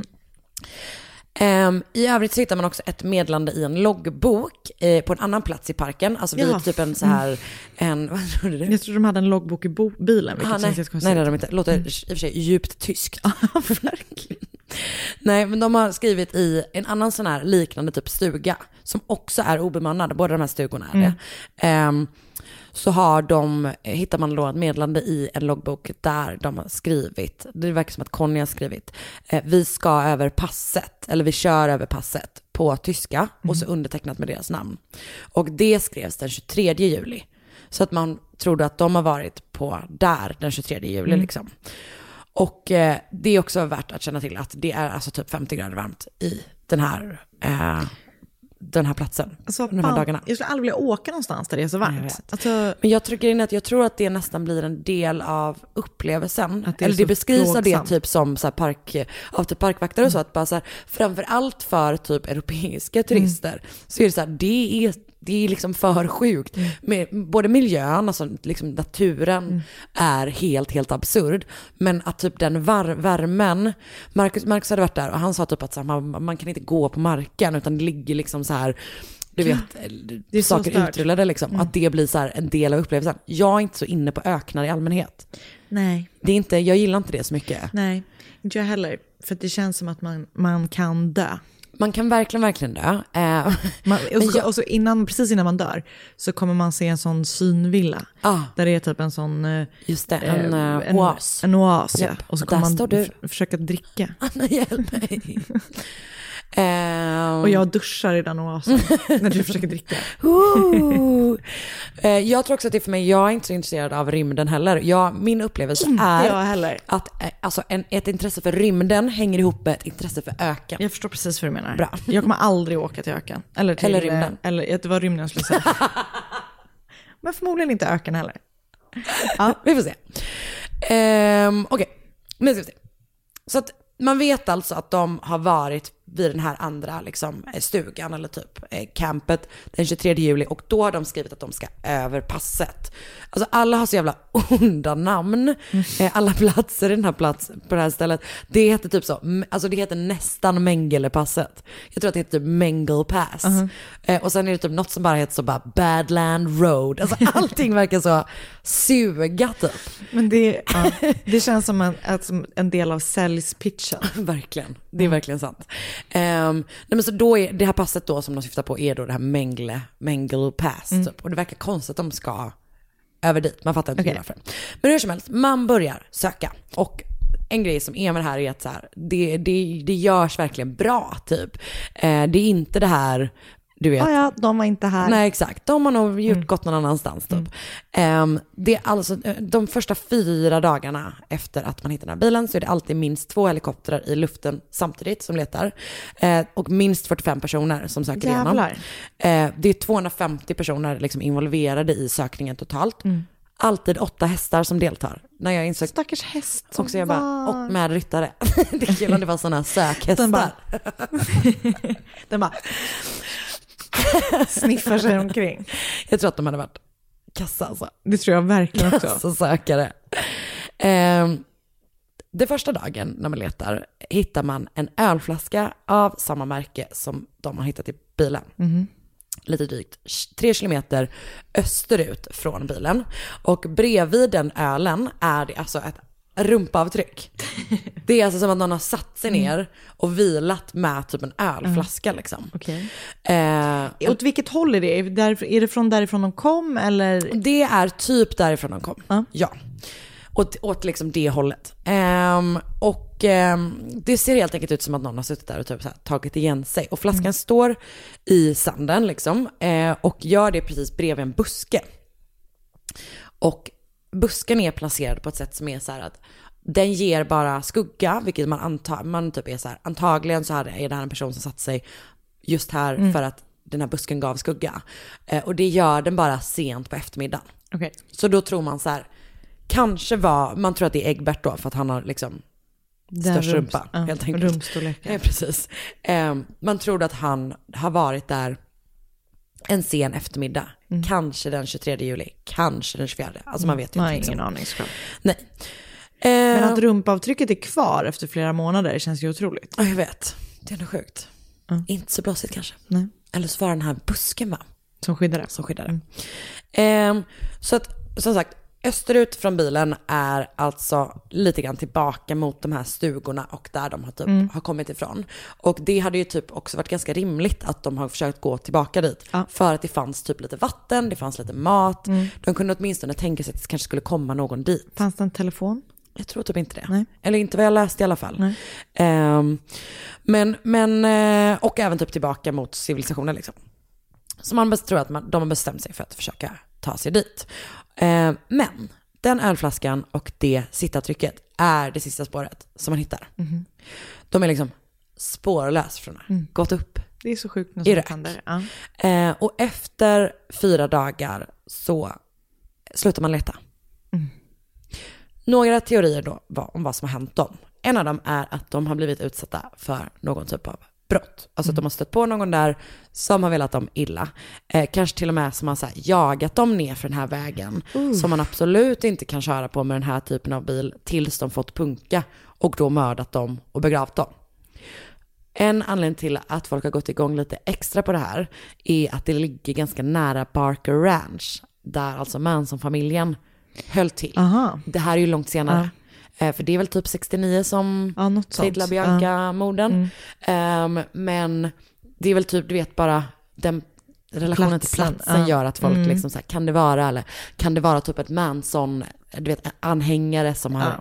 Ehm, I övrigt så hittar man också ett meddelande i en loggbok eh, på en annan plats i parken. Alltså vid Ja. typ en så här, en, vad trodde du? Jag tror de hade en loggbok i bo- bilen, vilket Ah, känns nej, jättekonstigt. nej, det har de inte. Låter i och för sig djupt tyskt. nej, men de har skrivit i en annan sån här liknande typ stuga, som också är obemannad, båda de här stugorna är det. Ehm, så har de, hittar man då ett meddelande i en loggbok där de har skrivit, det verkar som att Conny har skrivit, eh, vi ska över passet, eller vi kör över passet på tyska och så undertecknat med deras namn. Och det skrevs den 23 juli. Så att man trodde att de har varit på där den 23 juli Mm. liksom. Och eh, det är också värt att känna till att det är alltså typ 50 grader varmt i den här, eh, den här platsen. Alltså, de här fan, dagarna. Jag skulle aldrig vilja åka någonstans där det är så Nej, jag varmt. vet. Alltså, Men jag grejen är att jag tror att det nästan blir en del av upplevelsen. Det Eller det beskrivs av det typ som så här park, av typ parkvakter och så. Att bara så här, framför allt för typ europeiska turister så är det så här, det är, det är liksom för sjukt. Med, både miljön, alltså liksom naturen är helt, helt absurd. Men att typ den var, värmen, Marcus, Marcus hade varit där och han sa typ att här, man, man kan inte gå på marken utan det ligger liksom så här du vet, Det är saker utrullade liksom. Att det blir så här en del av upplevelsen. Jag är inte så inne på öknar i allmänhet. nej, Det är inte, jag gillar inte det så mycket. nej, inte jag heller. För det känns som att man, man kan dö. Man kan verkligen, verkligen dö. Eh, Man, och, så, jag- och så innan, precis innan man dör så kommer man se en sån synvilla. ah, Där det är typ en sån... eh, just det, en, eh, eh, oas. En oas, ja. Japp, Och så kommer man du. försöka dricka. Anna, hjälp mig. Eh, Och jag duschar i den oasen när du försöker dricka. Eh, jag tror också att det är för mig, jag är inte så intresserad av rymden heller. Jag, min upplevelse Inte är att eh, alltså, en, ett intresse för rymden hänger ihop med ett intresse för öken. Jag förstår precis vad du menar. Bra. Jag kommer aldrig åka till öken. Eller, till, Eller rymden. eh, Eller, det var rymden jag skulle säga. Men förmodligen inte öken heller. Ja. Vi får se. Ehm, Okej, nu ska vi se. Så att man vet alltså att de har varit vid den här andra liksom, eh, stugan eller typ eh, campet den 23 juli och då har de skrivit att de ska över passet. Alltså alla har så jävla onda namn. Eh, alla platser i den här plats, på det här stället. Det heter typ så, alltså det heter nästan Mengelepasset. Jag tror att det heter typ Mengele Pass. Eh, och sen är det typ något som bara heter så bara Badland Road. Alltså allting verkar så suga typ. Men det, ja, det känns som en, som en del av säljspitchen. Verkligen, det är verkligen sant. Ehm, nej men så då är det här passet då som de syftar på är då det här Mengle, Mengle Pass typ. Och det verkar konstigt att de ska över dit, man fattar inte Okej. varför. Men hur som helst, man börjar söka. Och en grej som är med det här är att så här, det, det, det görs verkligen bra typ. Eh, det är inte det här, du vet, Ja, ja, de var inte här. Nej, exakt. De har nog gjort gått någon annanstans typ. Ehm, det är alltså, eh, de första fyra dagarna efter att man hittar den här bilen så är det alltid minst två helikoptrar i luften samtidigt som letar. Eh, och minst 45 personer som söker igenom. Jävlar. Eh, det är 250 personer liksom involverade i sökningen totalt. alltid åtta hästar som deltar. När jag insåg Stackars häst. också jag bara, och med ryttare. det är kul om det var sådana sökhästar. Den bara- Den bara sniffar sig omkring. Jag tror att de hade varit kassa alltså. Det tror jag verkligen också. Kassasökare. Ehm, det första dagen när man letar hittar man en ölflaska av samma märke som de har hittat i bilen. Mhm. Lite drygt tre kilometer österut från bilen. Och bredvid den ölen är det alltså ett rumpavtryck. Det är alltså som att någon har satt sig ner och vilat med typ en ölflaska liksom. Okej. Eh, Åt vilket håll är det? Är det, där, är det från därifrån de kom eller? Det är typ därifrån de kom. Ja. Åt, åt liksom det hållet. Ehm, och ehm, det ser helt enkelt ut som att någon har suttit där och typ här, tagit igen sig. Och flaskan står i sanden liksom. eh, och gör det precis bredvid en buske. Och busken är placerad på ett sätt som är så här att den ger bara skugga, vilket man antar, man typ är så här, antagligen så här är det här en person som satt sig just här Mm. för att den här busken gav skugga. Eh, och det gör den bara sent på eftermiddagen. Okej. Så då tror man så här, kanske var, man tror att det är Egbert då för att han har liksom Den störst rumpa ja, helt enkelt. rumstorleken. Ja, precis. Eh, man tror att han har varit där en sen eftermiddag. Mm. Kanske den 23 juli, kanske den 24. Alltså man vet ju inte. liksom. ingen aning såklart. Nej. Men Eh, att rumpavtrycket är kvar efter flera månader känns ju otroligt. Ja, jag vet. Det är nog sjukt. Inte så blåsigt kanske. Nej. Eller så var den här busken va? Som skyddar det. Som skyddar det. Ehm, så att, som sagt, österut från bilen är alltså lite grann tillbaka mot de här stugorna och där de har, typ, Mm. har kommit ifrån. Och det hade ju typ också varit ganska rimligt att de har försökt gå tillbaka dit. För att det fanns typ lite vatten, det fanns lite mat. Mm. De kunde åtminstone tänka sig att det kanske skulle komma någon dit. Fanns det en telefon? Jag tror typ inte det. Nej. Eller inte vad jag läste i alla fall. Ehm, men, men, eh, och även typ tillbaka mot civilisationen liksom. Så man tror att man, de har bestämt sig för att försöka ta sig dit. Ehm, men den ölflaskan och det sittavtrycket är det sista spåret som man hittar. Mhm. De är liksom spårlös från det. Mm. Gått upp Det är så sjukt när sånt händer. Ja. Eh, och efter fyra dagar så slutar man leta. Mm. Några teorier då var om vad som har hänt dem. En av dem är att de har blivit utsatta för någon typ av brott. Alltså att de har stött på någon där som har velat dem illa. Eh, kanske till och med som har så jagat dem ner för den här vägen. Uh. Som man absolut inte kan köra på med den här typen av bil tills de fått punka. Och då mördat dem och begravt dem. En anledning till att folk har gått igång lite extra på det här är att det ligger ganska nära Barker Ranch, där alltså Manson-familjen höll till. Aha. Det här är ju långt senare. Eh, För det är väl typ 69 som Ja, något Ted sånt. LaBianca-morden. Ehm, men det är väl typ, du vet bara, den relationen till Platsen, platsen ja. gör att folk Mm. liksom så här, kan det vara, eller kan det vara typ ett Manson, du vet, anhängare som har, Ja.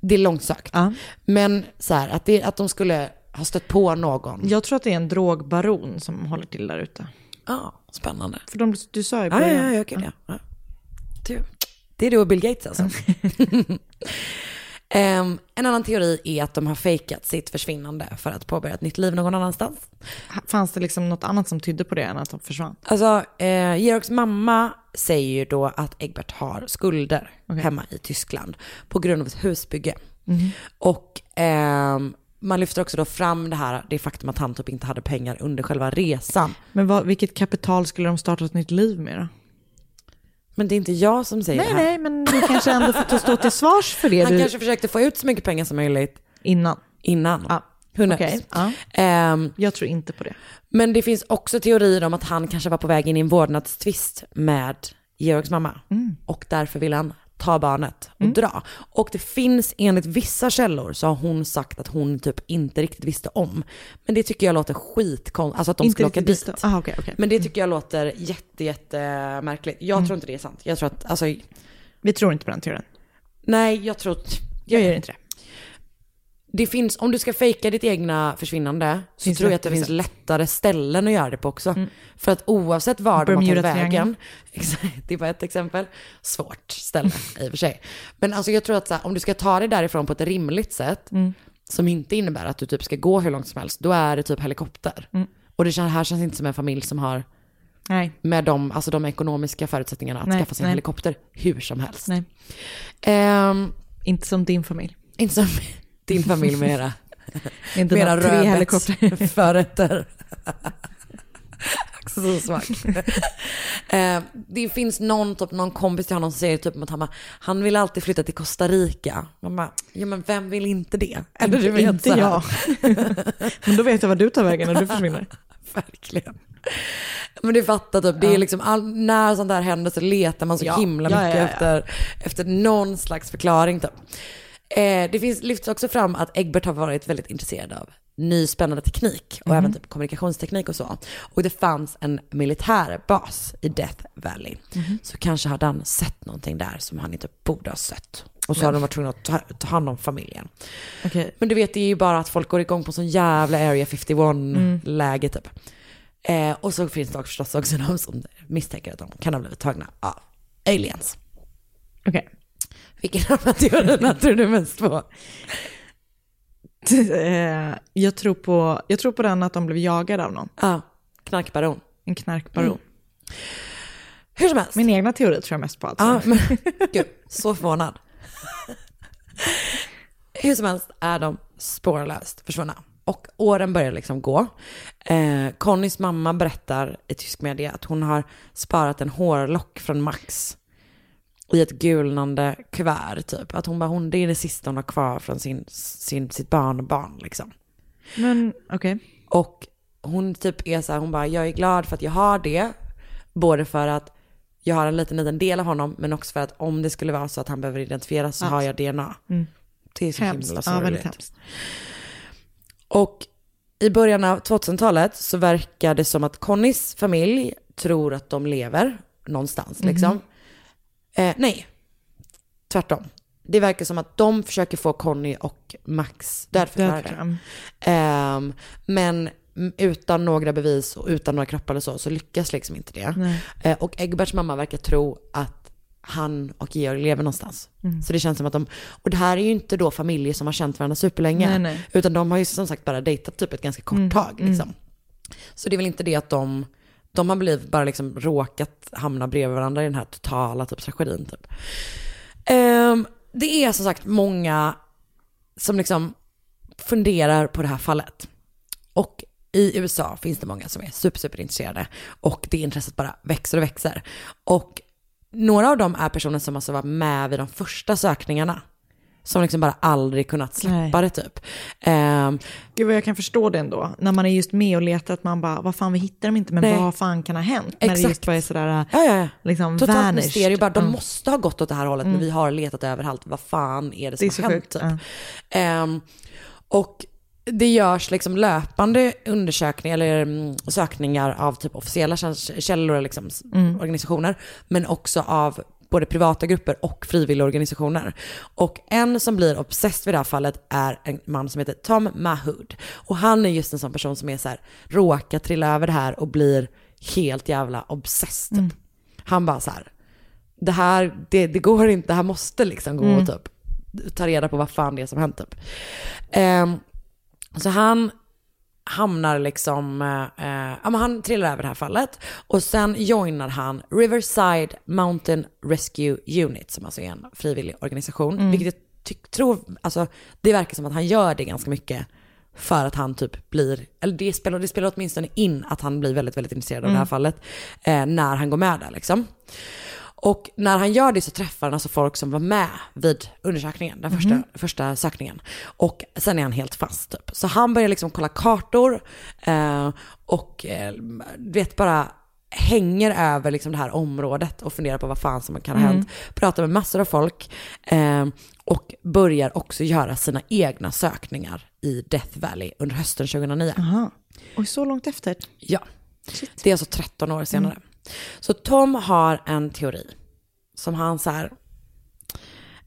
det är långsökt. Ja. Men så här, att, det, att de skulle ha stött på någon. Jag tror att det är en drogbaron som håller till där ute. Ja, spännande. För de, du sa ju Ja, ja, början. ja, okej, ja. ja. Det, det är du och Bill Gates alltså. Em, en annan teori är att de har fejkat sitt försvinnande för att påbörja ett nytt liv någon annanstans. Fanns det liksom något annat som tydde på det än att de försvann? Alltså, eh, Georgs mamma säger ju då att Egbert har skulder hemma i Tyskland på grund av ett husbygge. Mhm. Och ehm, man lyfter också då fram det här, det faktum att han typ inte hade pengar under själva resan. Men vad, vilket kapital skulle de starta ett nytt liv med då? Men det är inte jag som säger Nej, det här. nej, men du kanske ändå får stå till svars för det. Han du... kanske försökte få ut så mycket pengar som möjligt Innan? innan. Ja. Who knows? Okej, ja. Ehm, Jag tror inte på det. men det finns också teorier om att han kanske var på väg in i en vårdnadstvist med Georgs mamma. Mm. Och därför vill han ta barnet och dra. Och det finns enligt vissa källor så har hon sagt att hon typ inte riktigt visste om. Men det tycker jag låter skitkonstigt, alltså att de Inte skulle åka dit. visste- ah, okej, okej. Men det tycker jag låter jätte, jätte märkligt. Jag Mm. tror inte det är sant. Jag tror att, alltså, Vi tror inte på den teorin. nej jag tror Jag gör inte det. Det finns, om du ska fejka ditt egna försvinnande så Finns tror jag att det finns lättare ställen att göra det på också. För att oavsett var de har tagit vägen, exakt, det var ett exempel, svårt ställe i och för sig. Men alltså jag tror att här, om du ska ta dig därifrån på ett rimligt sätt, Mm. som inte innebär att du typ ska gå hur långt som helst, då är det typ helikopter. Mm. Och det här känns inte som en familj som har Nej. med de, alltså de ekonomiska förutsättningarna att Nej, skaffa sig en nej. helikopter hur som helst. Nej. Ehm, Inte som din familj. inte som din familj med era, Med med era dina tre helikoptrar. förrätter. Också så svag. Det finns någon, typ, någon kompis till honom som säger typ att han, bara, han vill alltid flytta till Costa Rica. Man bara, ja men vem vill inte det? Eller du vet, inte jag. Men då vet jag var du tar vägen när du försvinner. Verkligen. Men du fattar typ, det är liksom all, när sånt där händer så letar man så Ja. himla mycket ja, ja. Efter, efter någon slags förklaring typ. Eh, det finns, lyfts också fram att Egbert har varit väldigt intresserad av ny spännande teknik och Mhm. även typ kommunikationsteknik och så. Och det fanns en militärbas i Death Valley. Mhm. Så kanske hade han sett någonting där som han inte borde ha sett. Och så Ja. hade de varit tvungna att ta, ta hand om familjen. Okej. Men du vet, det är ju bara att folk går igång på sån jävla Area 51-läge typ. Eh, och så finns det också förstås också de som misstänker att de kan ha blivit tagna av aliens. Okej. Vilken av teorierna tror du mest på? Eh, jag, tror på, jag tror på den att de blev jagade av någon. Ja, knarkbaron. En knarkbaron. Mm. Hur som helst. Min egna teori tror jag mest på alltså. Ja, men gud, så förvånad. Hur som helst är de spårlöst försvunna. Och åren börjar liksom gå. Eh, Connys mamma berättar i tysk media att hon har sparat en hårlock från Max i ett gulnande kuvert typ. Att hon bara, hon, det är det sista hon har kvar från sin, sin, sitt barnbarn liksom. Men okej. Och hon typ är så här, hon bara, jag är glad för att jag har det. Både för att jag har en liten, liten del av honom, men också för att om det skulle vara så att han behöver identifieras så Ja. har jag DNA. Mm. Det är så Hemskt. himla Ja, väldigt sorgligt. hemskt. Och i början av 2000-talet så verkar det som att Connys familj tror att de lever någonstans Mhm. liksom. Eh, nej, tvärtom. Det verkar som att de försöker få Conny och Max dödförklarade. Ehm, men mm, utan några bevis och utan några kroppar eller så, så lyckas liksom inte det. Eh, och Egberts mamma verkar tro att han och Georg lever någonstans. Mm. Så det känns som att de, och det här är ju inte då familjer som har känt varandra superlänge. Nej, nej. Utan de har ju som sagt bara dejtat typ ett ganska kort Mm, tag mm. liksom. Så det är väl inte det att de, de har blivit bara liksom råkat hamna bredvid varandra i den här totala typ tragedin typ. Um, det är som sagt många som liksom funderar på det här fallet. Och i USA finns det många som är super, super intresserade och det intresset bara växer och växer. Och några av dem är personer som alltså var med vid de första sökningarna. Som liksom bara aldrig kunnat släppa Nej. det typ. Ehm, Gud vad jag kan förstå det ändå. När man är just med och letar att man bara, vad fan vi hittar dem inte, men Nej. vad fan kan ha hänt? När det Exakt. just bara är sådär, Ja, ja, ja. liksom Totalt vanished. mysterium. Bara, de Mm. måste ha gått åt det här hållet, men Mm. vi har letat överallt. Vad fan är det som Det är har hänt? sjukt, Typ. Ehm, och det görs liksom löpande undersökningar eller mm, sökningar av typ officiella källor, liksom, Mm. organisationer, men också av både privata grupper och frivilliga organisationer. Och en som blir obsessed vid det här fallet är en man som heter Tom Mahood. Och han är just en sån person som är så här, råkar trilla över det här och blir helt jävla obsessed. Typ. Mm. Han bara så här, det här, det, det går inte, det här måste liksom gå Mm. och typ ta reda på vad fan det är som hänt typ. Ehm, så han hamnar liksom, eh, eh, ja men han trillar över det här fallet och sen joinar han Riverside Mountain Rescue Unit som alltså är en frivillig organisation. Mm. Vilket jag tror, alltså det verkar som att han gör det ganska mycket för att han typ blir, eller det spelar, det spelar åtminstone in att han blir väldigt, väldigt intresserad av det här Mm. fallet eh, när han går med där liksom. Och när han gör det så träffar han alltså folk som var med vid undersökningen, den första, Mhm. första sökningen. Och sen är han helt fast typ. Så han börjar liksom kolla kartor eh, och eh, vet bara hänger över liksom det här området och funderar på vad fan som kan ha Mm. hänt. Pratar med massor av folk eh, och börjar också göra sina egna sökningar i Death Valley under hösten 2009. Aha. Oj, så långt efter? Ja. Det är alltså 13 år senare. Så Tom har en teori som han så här,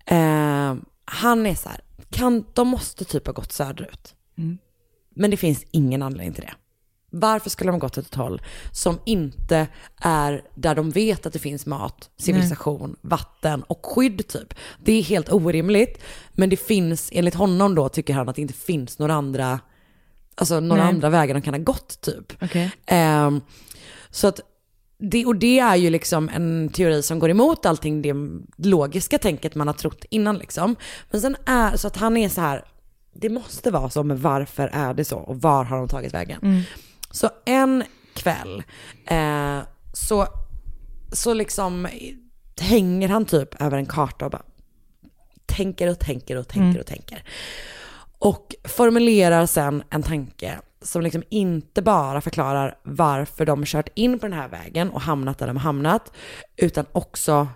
eh, han är så här, kan, de måste typ ha gått söderut. Mm. Men det finns ingen anledning till det. Varför skulle de ha gått åt ett håll som inte är där de vet att det finns mat, civilisation, vatten och skydd typ? Det är helt orimligt. Men det finns, enligt honom då, tycker han att det inte finns några andra, alltså några Nej. andra vägar de kan ha gått typ. Okej. Ehm, så att det, och det är ju liksom en teori som går emot allting det logiska tänket man har trott innan liksom. Men sen är så att han är så här, det måste vara så, men varför är det så? Och var har de tagit vägen? Mm. Så en kväll eh, så, så liksom hänger han typ över en karta och bara tänker och tänker och tänker Mm. och tänker. Och formulerar sen en tanke som liksom inte bara förklarar varför de kört in på den här vägen och hamnat där de har hamnat, utan också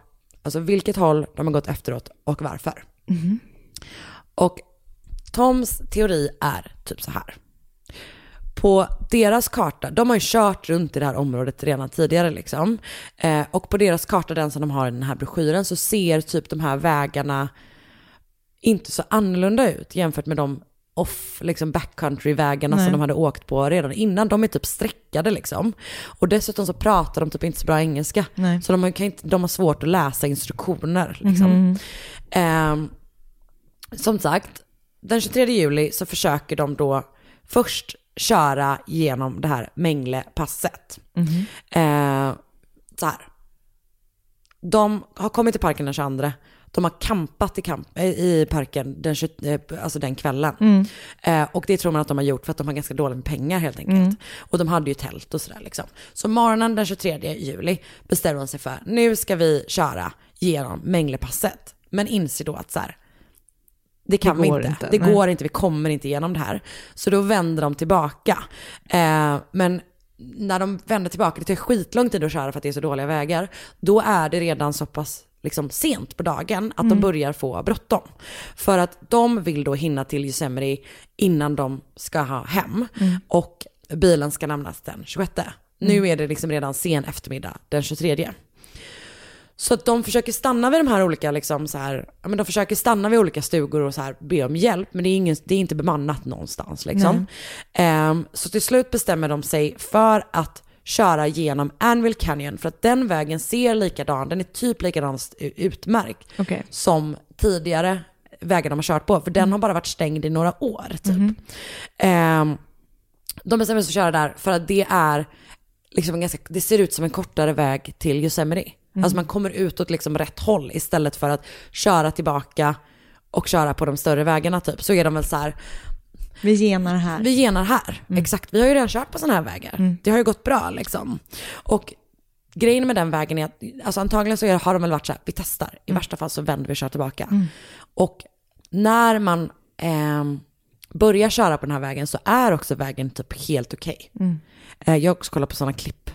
alltså vilket håll de har gått efteråt och varför. Mhm. Och Toms teori är typ så här. På deras karta, de har ju kört runt i det här området redan tidigare liksom. Eh, och på deras karta, den som de har i den här broschyren, så ser typ de här vägarna inte så annorlunda ut jämfört med de off, liksom backcountry-vägarna som de hade åkt på redan innan. De är typ streckade liksom. Och dessutom så pratar de typ inte så bra engelska. Nej. Så de har, kan inte, de har svårt att läsa instruktioner liksom. Mhm. Ehm, som sagt, den 23 juli så försöker de då först köra genom det här Mänglepasset. Mhm. Eh, så här. De har kommit till parken den 22. De har campat i, kamp, eh, i parken den, 20, eh, alltså den kvällen. Mm. Eh, och det tror man att de har gjort för att de har ganska dåligt med pengar helt enkelt. Mm. Och de hade ju tält och sådär liksom. Så morgonen den 23 juli bestämmer de sig för, nu ska vi köra genom Mänglepasset. Men inser då att så här, det kan Det vi inte. inte, Det nej. går inte, vi kommer inte igenom det här. Så då vänder de tillbaka. Eh, men när de vänder tillbaka, det tar skitlång tid att köra för att det är så dåliga vägar, då är det redan så pass liksom, sent på dagen att de Mm. börjar få bråttom. För att de vill då hinna till Yosemite innan de ska ha hem. Mm. Och bilen ska lämnas den 26. Nu Mm. är det liksom redan sen eftermiddag den 23. Så att de försöker stanna vid de här olika, liksom så här, men de försöker stanna vid olika stugor och så här, be om hjälp, men det är, ingen, det är inte bemannat någonstans. Liksom. Ehm, så till slut bestämmer de sig för att köra genom Anvil Canyon, för att den vägen ser likadan, den är typ likadan utmärkt Okej. som tidigare vägar de har kört på, för den har bara varit stängd i några år typ. Mhm. Ehm, de bestämmer sig för att köra där för att det är liksom en ganska, det ser ut som en kortare väg till Yosemite. Mm. Alltså man kommer ut åt liksom rätt håll istället för att köra tillbaka och köra på de större vägarna typ. Så är de väl så här, Vi genar här. vi genar här. Mm. Exakt, vi har ju redan kört på sådana här vägar. Mm. Det har ju gått bra liksom. Och grejen med den vägen är att, alltså antagligen så har de väl varit så här, vi testar. I Mm. värsta fall så vänder vi och kör tillbaka. Mm. Och när man ehm, börjar köra på den här vägen så är också vägen typ helt okej. Mm. Eh, jag har också kollat på sådana klipp.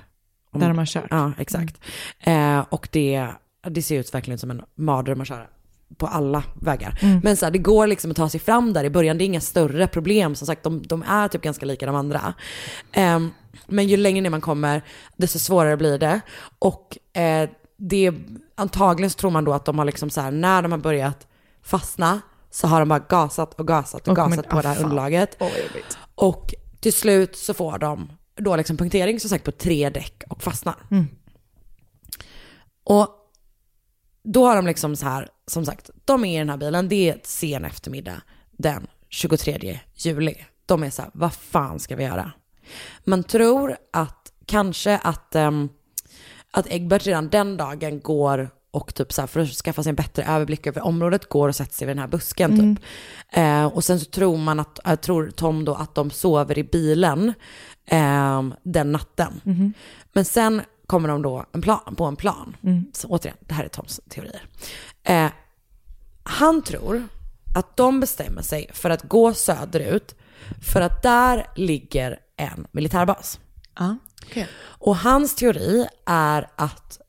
om- Där de har kört. Ja, exakt. Eh, och det, det ser ut verkligen som en mardröm att köra på alla vägar. Mm. Men så här, det går liksom att ta sig fram där i början. Det är inga större problem. Som sagt, de, de är typ ganska lika de andra. Ehm, men ju längre ner man kommer, desto svårare blir det. Och eh, det, antagligen så tror man då att de har liksom så här, när de har börjat fastna, så har de bara gasat och gasat och, Och gasat på ah, det här fan. underlaget. Jobbigt. och till slut så får de då liksom punktering som sagt på tre däck och fastnar. Mm. Och då har de liksom så här, som sagt, de är i den här bilen, det är sen eftermiddag den 23 juli. De är så här, vad fan ska vi göra? Man tror att kanske att, ehm, att Egbert redan den dagen går och typ så här, för att skaffa sig en bättre överblick över området går och sätter sig vid den här busken Mm. typ. Eh, och sen så tror man att, jag tror Tom då att de sover i bilen ehm, den natten. Mhm. Men sen kommer de då en plan, på en plan. Mm. Så återigen, det här är Toms teorier. Eh, han tror att de bestämmer sig för att gå söderut för att där ligger en militärbas. Ja, okej. Och hans teori är att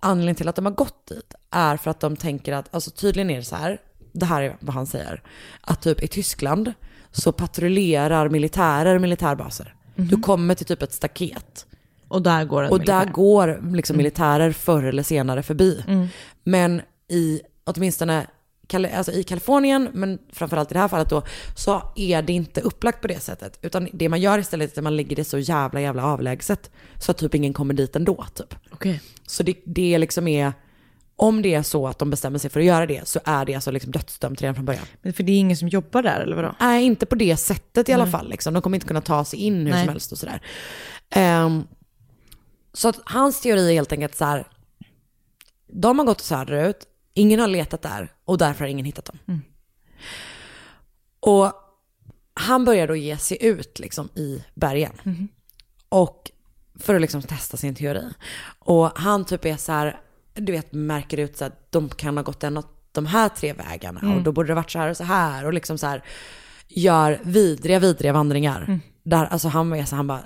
anledningen till att de har gått dit är för att de tänker att, alltså tydligen är det så här, det här är vad han säger, att typ i Tyskland så patrullerar militärer militärbaser. Du kommer till typ ett staket. Och där går en Och där militär. går liksom militärer förr eller senare förbi. Mm. Men i, åtminstone alltså i Kalifornien, men framförallt i det här fallet då, så är det inte upplagt på det sättet. Utan det man gör istället är att man lägger det så jävla, jävla avlägset. Så att typ ingen kommer dit ändå, typ. Okej. Så det, det liksom är, om det är så att de bestämmer sig för att göra det, så är det alltså liksom dödsdömt redan från början. Men för det är ingen som jobbar där eller vadå? Nej, inte på det sättet i alla Nej. fall. Liksom. De kommer inte kunna ta sig in hur Nej. som helst och sådär. Ehm, Så att hans teori är helt enkelt så här, de har gått söderut, ingen har letat där och därför har ingen hittat dem. Mm. Och han börjar då ge sig ut liksom i bergen. Mhm. Och för att liksom testa sin teori. Och han typ är så här, du vet märker ut så att de kan ha gått en av de här tre vägarna Mm. och då borde det varit så här och så här och liksom så här gör vidriga, vidriga vandringar. Mm. Där, alltså han är så han bara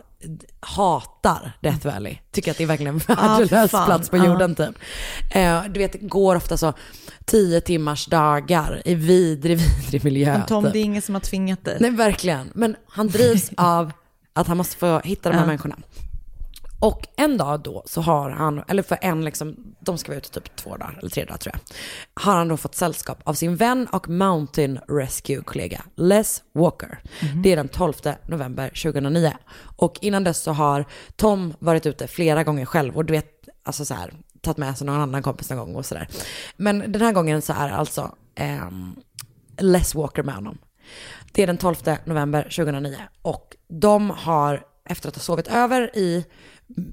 hatar Death Valley. Tycker att det är verkligen en Ah, värdelös fan. plats på Ja. jorden typ. Eh, du vet, går ofta så tio timmars dagar i vidrig, vidrig miljö. Men Tom, typ. det är ingen som har tvingat dig. Nej, verkligen. Men han drivs av att han måste få hitta de här människorna. Och en dag då så har han, eller för en liksom, de ska vara ute typ två dagar, eller tre dagar tror jag. Har han då fått sällskap av sin vän och Mountain Rescue-kollega Les Walker. Det är den 12 november 2009. Och innan dess så har Tom varit ute flera gånger själv och du vet, alltså så här, tagit med sig någon annan kompis någon gång och sådär. Men den här gången så är alltså ehm, Les Walker med honom. Det är den 12 november 2009 och de har efter att ha sovit över i,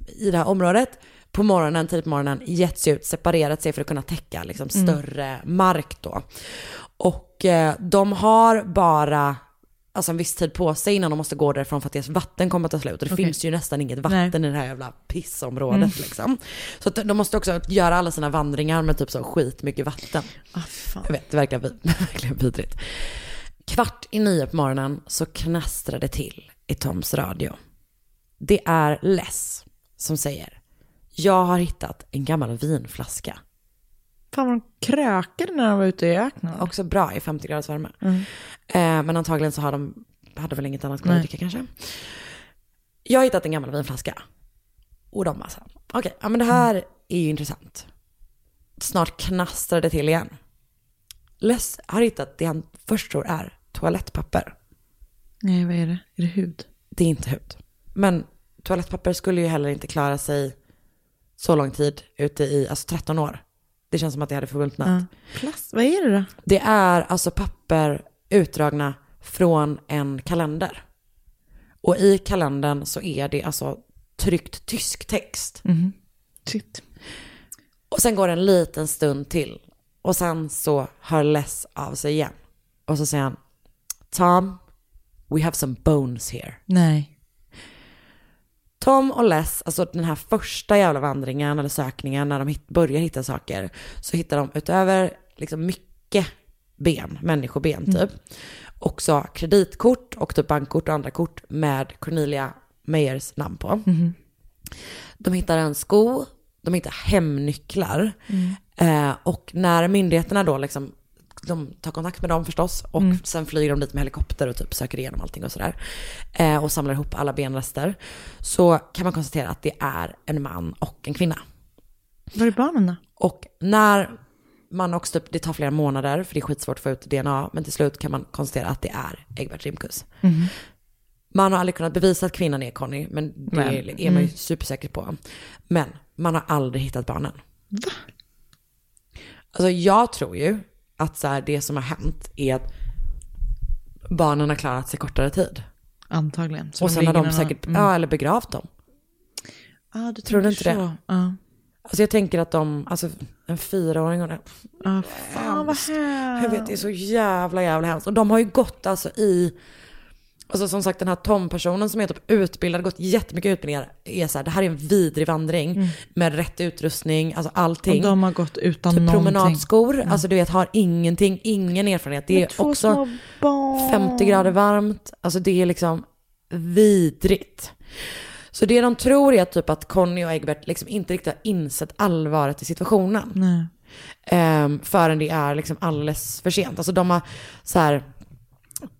i det här området på morgonen, tidigt på morgonen, gett sig ut, separerat sig för att kunna täcka liksom, Mm. större mark då. Och eh, de har bara alltså en viss tid på sig innan de måste gå därifrån för att deras vatten kommer att ta slut. Och det Okej. finns ju nästan inget vatten Nej. i det här jävla pissområdet Mm. liksom. Så de måste också göra alla sina vandringar med typ så skit mycket vatten. Ah, fan. Jag vet, det verkar verkligen vidrigt. Kvart i nio på morgonen så knastrar det till i Toms radio. Det är Les som säger, jag har hittat en gammal vinflaska. Fan vad de krökade när de var ute i öknen. Också bra i 50 graders värme. Mm. Eh, men antagligen så har de, hade väl inget annat Nej. dricka kanske. Jag har hittat en gammal vinflaska. Och de bara så okej, ja men det här är ju intressant. Snart knastrar det till igen. Les har hittat det han först tror är toalettpapper. Nej, vad är det? Är det hud? Det är inte hud. Men toalettpapper skulle ju heller inte klara sig så lång tid ute i, alltså 13 år. Det känns som att det hade förmultnat. Ja. Plast, vad är det då? Det är alltså papper utdragna från en kalender. Och i kalendern så är det alltså tryckt tysk text. Mhm. Shit. Och sen går det en liten stund till. Och sen så hör Les av sig igen. Och så säger han, Tom, we have some bones here. Nej. Tom och Les, alltså den här första jävla vandringen eller sökningen när de hit, börjar hitta saker, så hittar de utöver liksom mycket ben, människoben typ, Mm. också kreditkort och typ bankkort och andra kort med Cornelia Meyers namn på. Mhm. De hittar en sko, de hittar hemnycklar Mm. eh, och när myndigheterna då liksom de tar kontakt med dem förstås och Mm. sen flyger de dit med helikopter och typ söker igenom allting och sådär. Eh, och samlar ihop alla benrester. Så kan man konstatera att det är en man och en kvinna. Var är barnen då? Och när man också, typ, det tar flera månader för det är skitsvårt att få ut DNA, men till slut kan man konstatera att det är Egbert Rimkus. Mhm. Man har aldrig kunnat bevisa att kvinnan är Conny, men det Men, är man ju mm. supersäker på. Men man har aldrig hittat barnen. Va? Alltså jag tror ju att så här, det som har hänt är att barnen har klarat sig kortare tid. Antagligen. Så och sen har de säkert, Mm. ja eller begravt dem. Ah, du Tror du inte det? så. Ja. Alltså jag tänker att de, alltså en fyraåring och en Ah, fan vad hemskt. Jag vet, det är så jävla jävla hemskt. Och de har ju gått alltså i, alltså som sagt den här Tom-personen som är typ utbildad, gått jättemycket utbildningar, är så här, det här är en vidrig vandring Mm. med rätt utrustning, alltså allting. Och de har gått utan typ någonting. promenadskor, Mm. alltså du vet, har ingenting, ingen erfarenhet. Det är också små barn. 50 grader varmt, alltså det är liksom vidrigt. Så det de tror är typ att Conny och Egbert liksom inte riktigt har insett allvaret i situationen. Nej. Um, förrän det är liksom alldeles för sent. Alltså de har så här,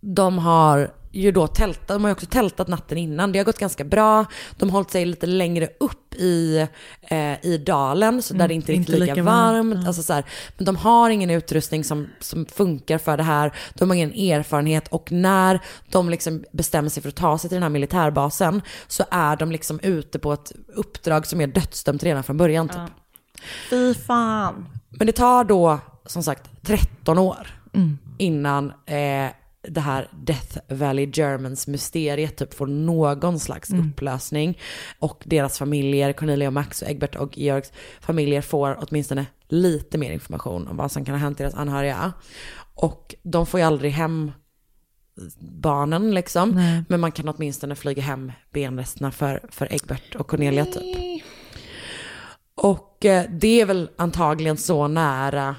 de har ju då tältat, de har ju också tältat natten innan. Det har gått ganska bra. De har hållit sig lite längre upp i, eh, i dalen, så där Mm, det inte är inte riktigt lika, varmt. varmt, Alltså så här, men de har ingen utrustning som, som funkar för det här. De har ingen erfarenhet och när de liksom bestämmer sig för att ta sig till den här militärbasen så är de liksom ute på ett uppdrag som är dödsdömt redan från början. Typ. Fy fan. Men det tar då som sagt 13 år Mm. innan eh, det här Death Valley Germans mysteriet typ får någon slags Mm. upplösning. Och deras familjer, Cornelia och Max och Egbert och Georgs familjer får åtminstone lite mer information om vad som kan ha hänt deras anhöriga. Och de får ju aldrig hem barnen liksom. Nej. Men man kan åtminstone flyga hem benresterna för, för Egbert och Cornelia typ. Och eh, det är väl antagligen så nära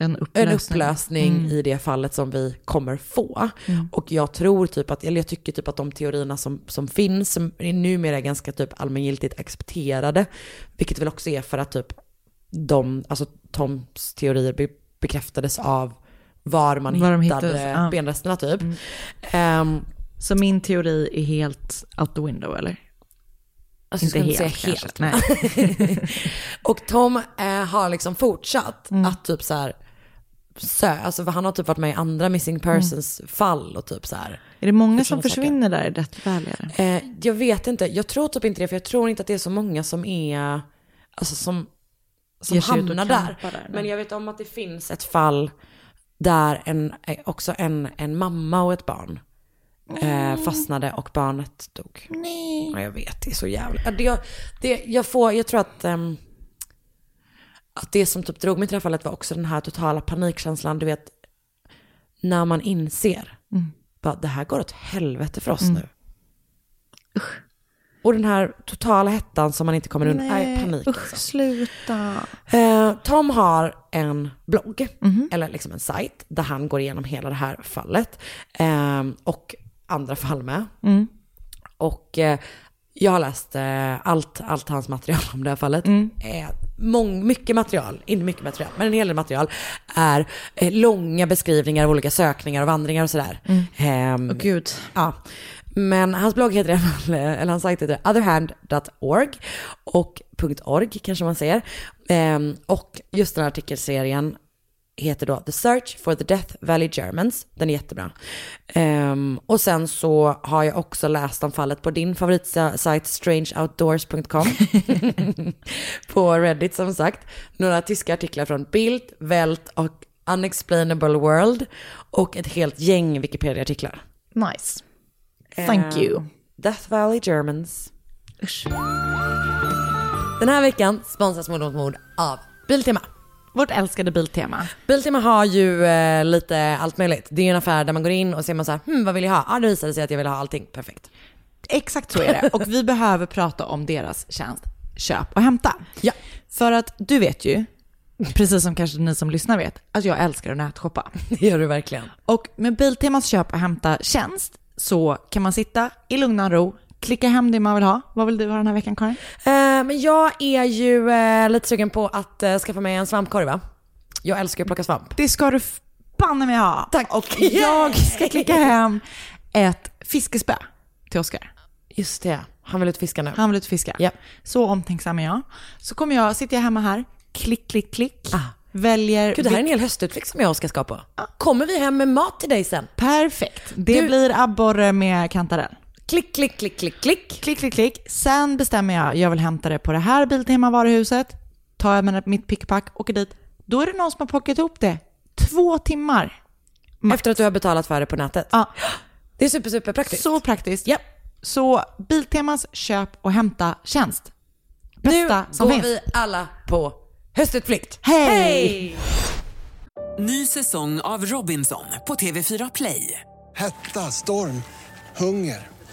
En en upplösning. upplösning Mm. i det fallet som vi kommer få. Mm. Och jag tror typ att, eller jag tycker typ att de teorierna som, som finns, som är numera ganska typ allmängiltigt accepterade, vilket väl också är för att typ de, alltså Toms teorier be, bekräftades av var man Var de hittade hittades. Mm. benresterna typ. Ehm, Så min teori är helt out the window eller? Alltså, Inte helt, säga kanske. helt. Nej. och Tom eh, har liksom fortsatt Mm. att typ så här, sö, alltså för han har typ varit med i andra missing persons fall och typ så här. Är det många som sådana saker. försvinner där i eller? Eh, jag vet inte, jag tror typ inte det, för jag tror inte att det är så många som är, alltså som, som hamnar där. där, Men jag vet om att det finns ett fall där en, eh, också en, en mamma och ett barn eh, fastnade och barnet dog. Nej. Ja, jag vet, det är så jävla... Det, det, jag, får, jag tror att, ehm, att det som typ drog mig till det här fallet var också den här totala panikkänslan, du vet, när man inser, Mm. bara, det här går åt helvete för oss Mm. nu. Och den här totala hettan som man inte kommer undan, nej, panik. usch, alltså. sluta. Eh, Tom har en blogg, Mhm. eller liksom en sajt, där han går igenom hela det här fallet. Eh, och andra fall med. Mm. Och eh, jag har läst eh, allt, allt hans material om det här fallet. Mm. Eh, mång, mycket material, inte mycket material, men en hel del material är eh, långa beskrivningar av olika sökningar och vandringar och sådär. Mm. Ehm, Åh, gud. Ja. Men hans blogg heter eller hans sajt heter otherhand.org och .org kanske man säger. Ehm, och just den här artikelserien heter då The Search for the Death Valley Germans. Den är jättebra. Ehm, och sen så har jag också läst om fallet på din favoritsajt strangeoutdoors.com. på Reddit som sagt. Några tyska artiklar från Bild, Welt och Unexplainable World. Och ett helt gäng Wikipedia-artiklar. Nice. Thank Eh, you. Death Valley Germans. Usch. Den här veckan sponsras Mord mot mord av Biltema. Vårt älskade Biltema. Biltema har ju eh, lite allt möjligt. Det är ju en affär där man går in och ser man så här, hmm, vad vill jag ha? Ja, ah, det visade sig att jag vill ha allting. Perfekt. Exakt så är det. Och vi behöver prata om deras tjänst Köp och hämta. Ja. För att du vet ju, precis som kanske ni som lyssnar vet, att jag älskar att nätshoppa. Det gör du verkligen. Och med Biltemas köp och hämta-tjänst så kan man sitta i lugn och ro, klicka hem det man vill ha. Vad vill du ha den här veckan Karin? Eh, men jag är ju eh, lite sugen på att eh, skaffa mig en svampkorg va? Jag älskar att plocka svamp. Det ska du banne mig ha. Tack. Och jag ska klicka hem ett fiskespö till Oskar. Just det, han vill ut fiska nu. Han vill ut fiska. Ja. Så omtänksam är jag. Så kommer jag, sitter jag hemma här, klick, klick, klick. Ah. Väljer... Gud, det här är en hel höstutflykt som jag och ska ska på. Kommer vi hem med mat till dig sen? Perfekt. Det Du- blir abborre med kantarell. Klick, klick, klick, klick, klick. Klick, klick, klick. Sen bestämmer jag, jag vill hämta det på det här Biltema-varuhuset. Tar jag med mitt pickpack, åker dit. Då är det någon som har plockat ihop det. Två timmar. Efter att du har betalat för det på nätet? Ja. Det är super, super praktiskt. Så praktiskt. Ja. Så Biltemas köp och hämta-tjänst. Bästa nu som går finns. vi alla på höstutflykt. Hej! Ny säsong av Robinson på TV4 Play. Hetta, storm, hunger.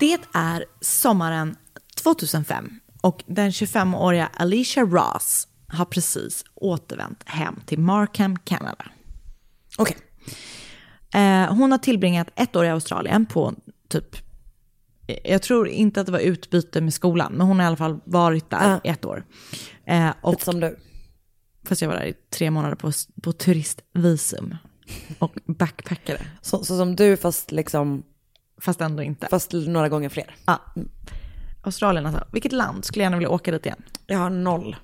Det är sommaren 2005 och den 25-åriga Alicia Ross har precis återvänt hem till Markham, Kanada. Okej. Eh, hon har tillbringat ett år i Australien på typ, jag tror inte att det var utbyte med skolan, men hon har i alla fall varit där Ja. i ett år. Eh, och, Lite som du. Fast jag var där i tre månader på, på turistvisum och backpackade. Så, så som du fast liksom, Fast ändå inte. fast några gånger fler. Ja. Australien alltså. Vilket land skulle jag gärna vilja åka dit igen? Jag har noll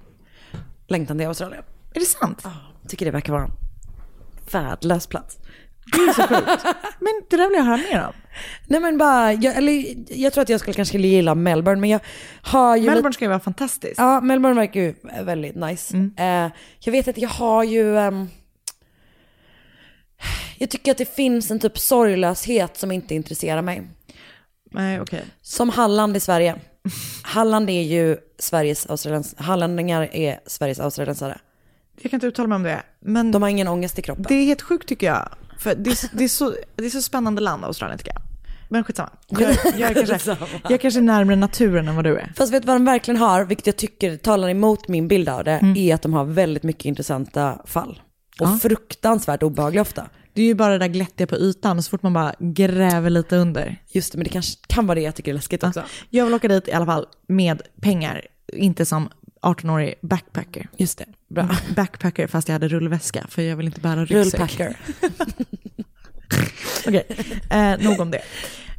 längtan till Australien. Är det sant? Tycker det verkar vara en värdelös plats. Det är så sjukt. Men det där vill jag höra mer om. Nej men bara, jag, eller, jag tror att jag skulle kanske gilla Melbourne, men jag har ju Melbourne lite, ska ju vara fantastiskt. Ja, Melbourne verkar ju väldigt nice. Eh, jag vet att jag har ju, ehm, jag tycker att det finns en typ sorglöshet som inte intresserar mig. Nej, okej. Som Halland i Sverige. Halland är ju Sveriges australiens, hallänningar är Sveriges australiensare. Jag kan inte uttala mig om det. Men De har ingen ångest i kroppen. det är helt sjukt tycker jag. För det är, det är, så, det är så spännande land, Australien tycker jag. Men skitsamma. Jag, jag, är kanske, jag kanske är närmare naturen än vad du är. Fast vet du vad de verkligen har, vilket jag tycker talar emot min bild av det, Mm. är att de har väldigt mycket intressanta fall. Och Ja. fruktansvärt obehagliga ofta. Det är ju bara det där glättiga på ytan, så fort man bara gräver lite under. Just det, men det kanske kan vara det jag tycker är läskigt också. Jag vill åka dit i alla fall med pengar, inte som 18-årig backpacker. Just det, bra. Backpacker fast jag hade rullväska, för jag vill inte bära ryggsäck. Rullpacker. Okej, eh, nog om det.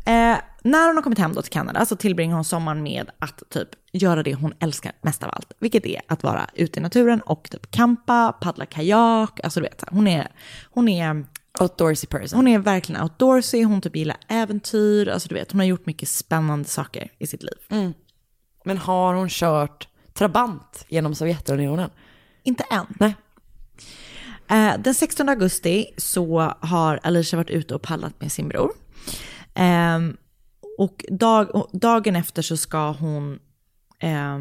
Eh, när hon har kommit hem då till Kanada så tillbringar hon sommaren med att typ göra det hon älskar mest av allt. Vilket är att vara ute i naturen och typ campa, paddla kajak. Alltså du vet, hon är, hon är Outdoorsy person. hon är verkligen outdoorsy, hon typ gillar äventyr. Alltså du vet, hon har gjort mycket spännande saker i sitt liv. Men har hon kört Trabant genom Sovjetunionen? Inte än. Nej. Eh, den 16 augusti så har Alicia varit ute och paddlat med sin bror. Ehm, och dag, dagen efter så ska hon, eh,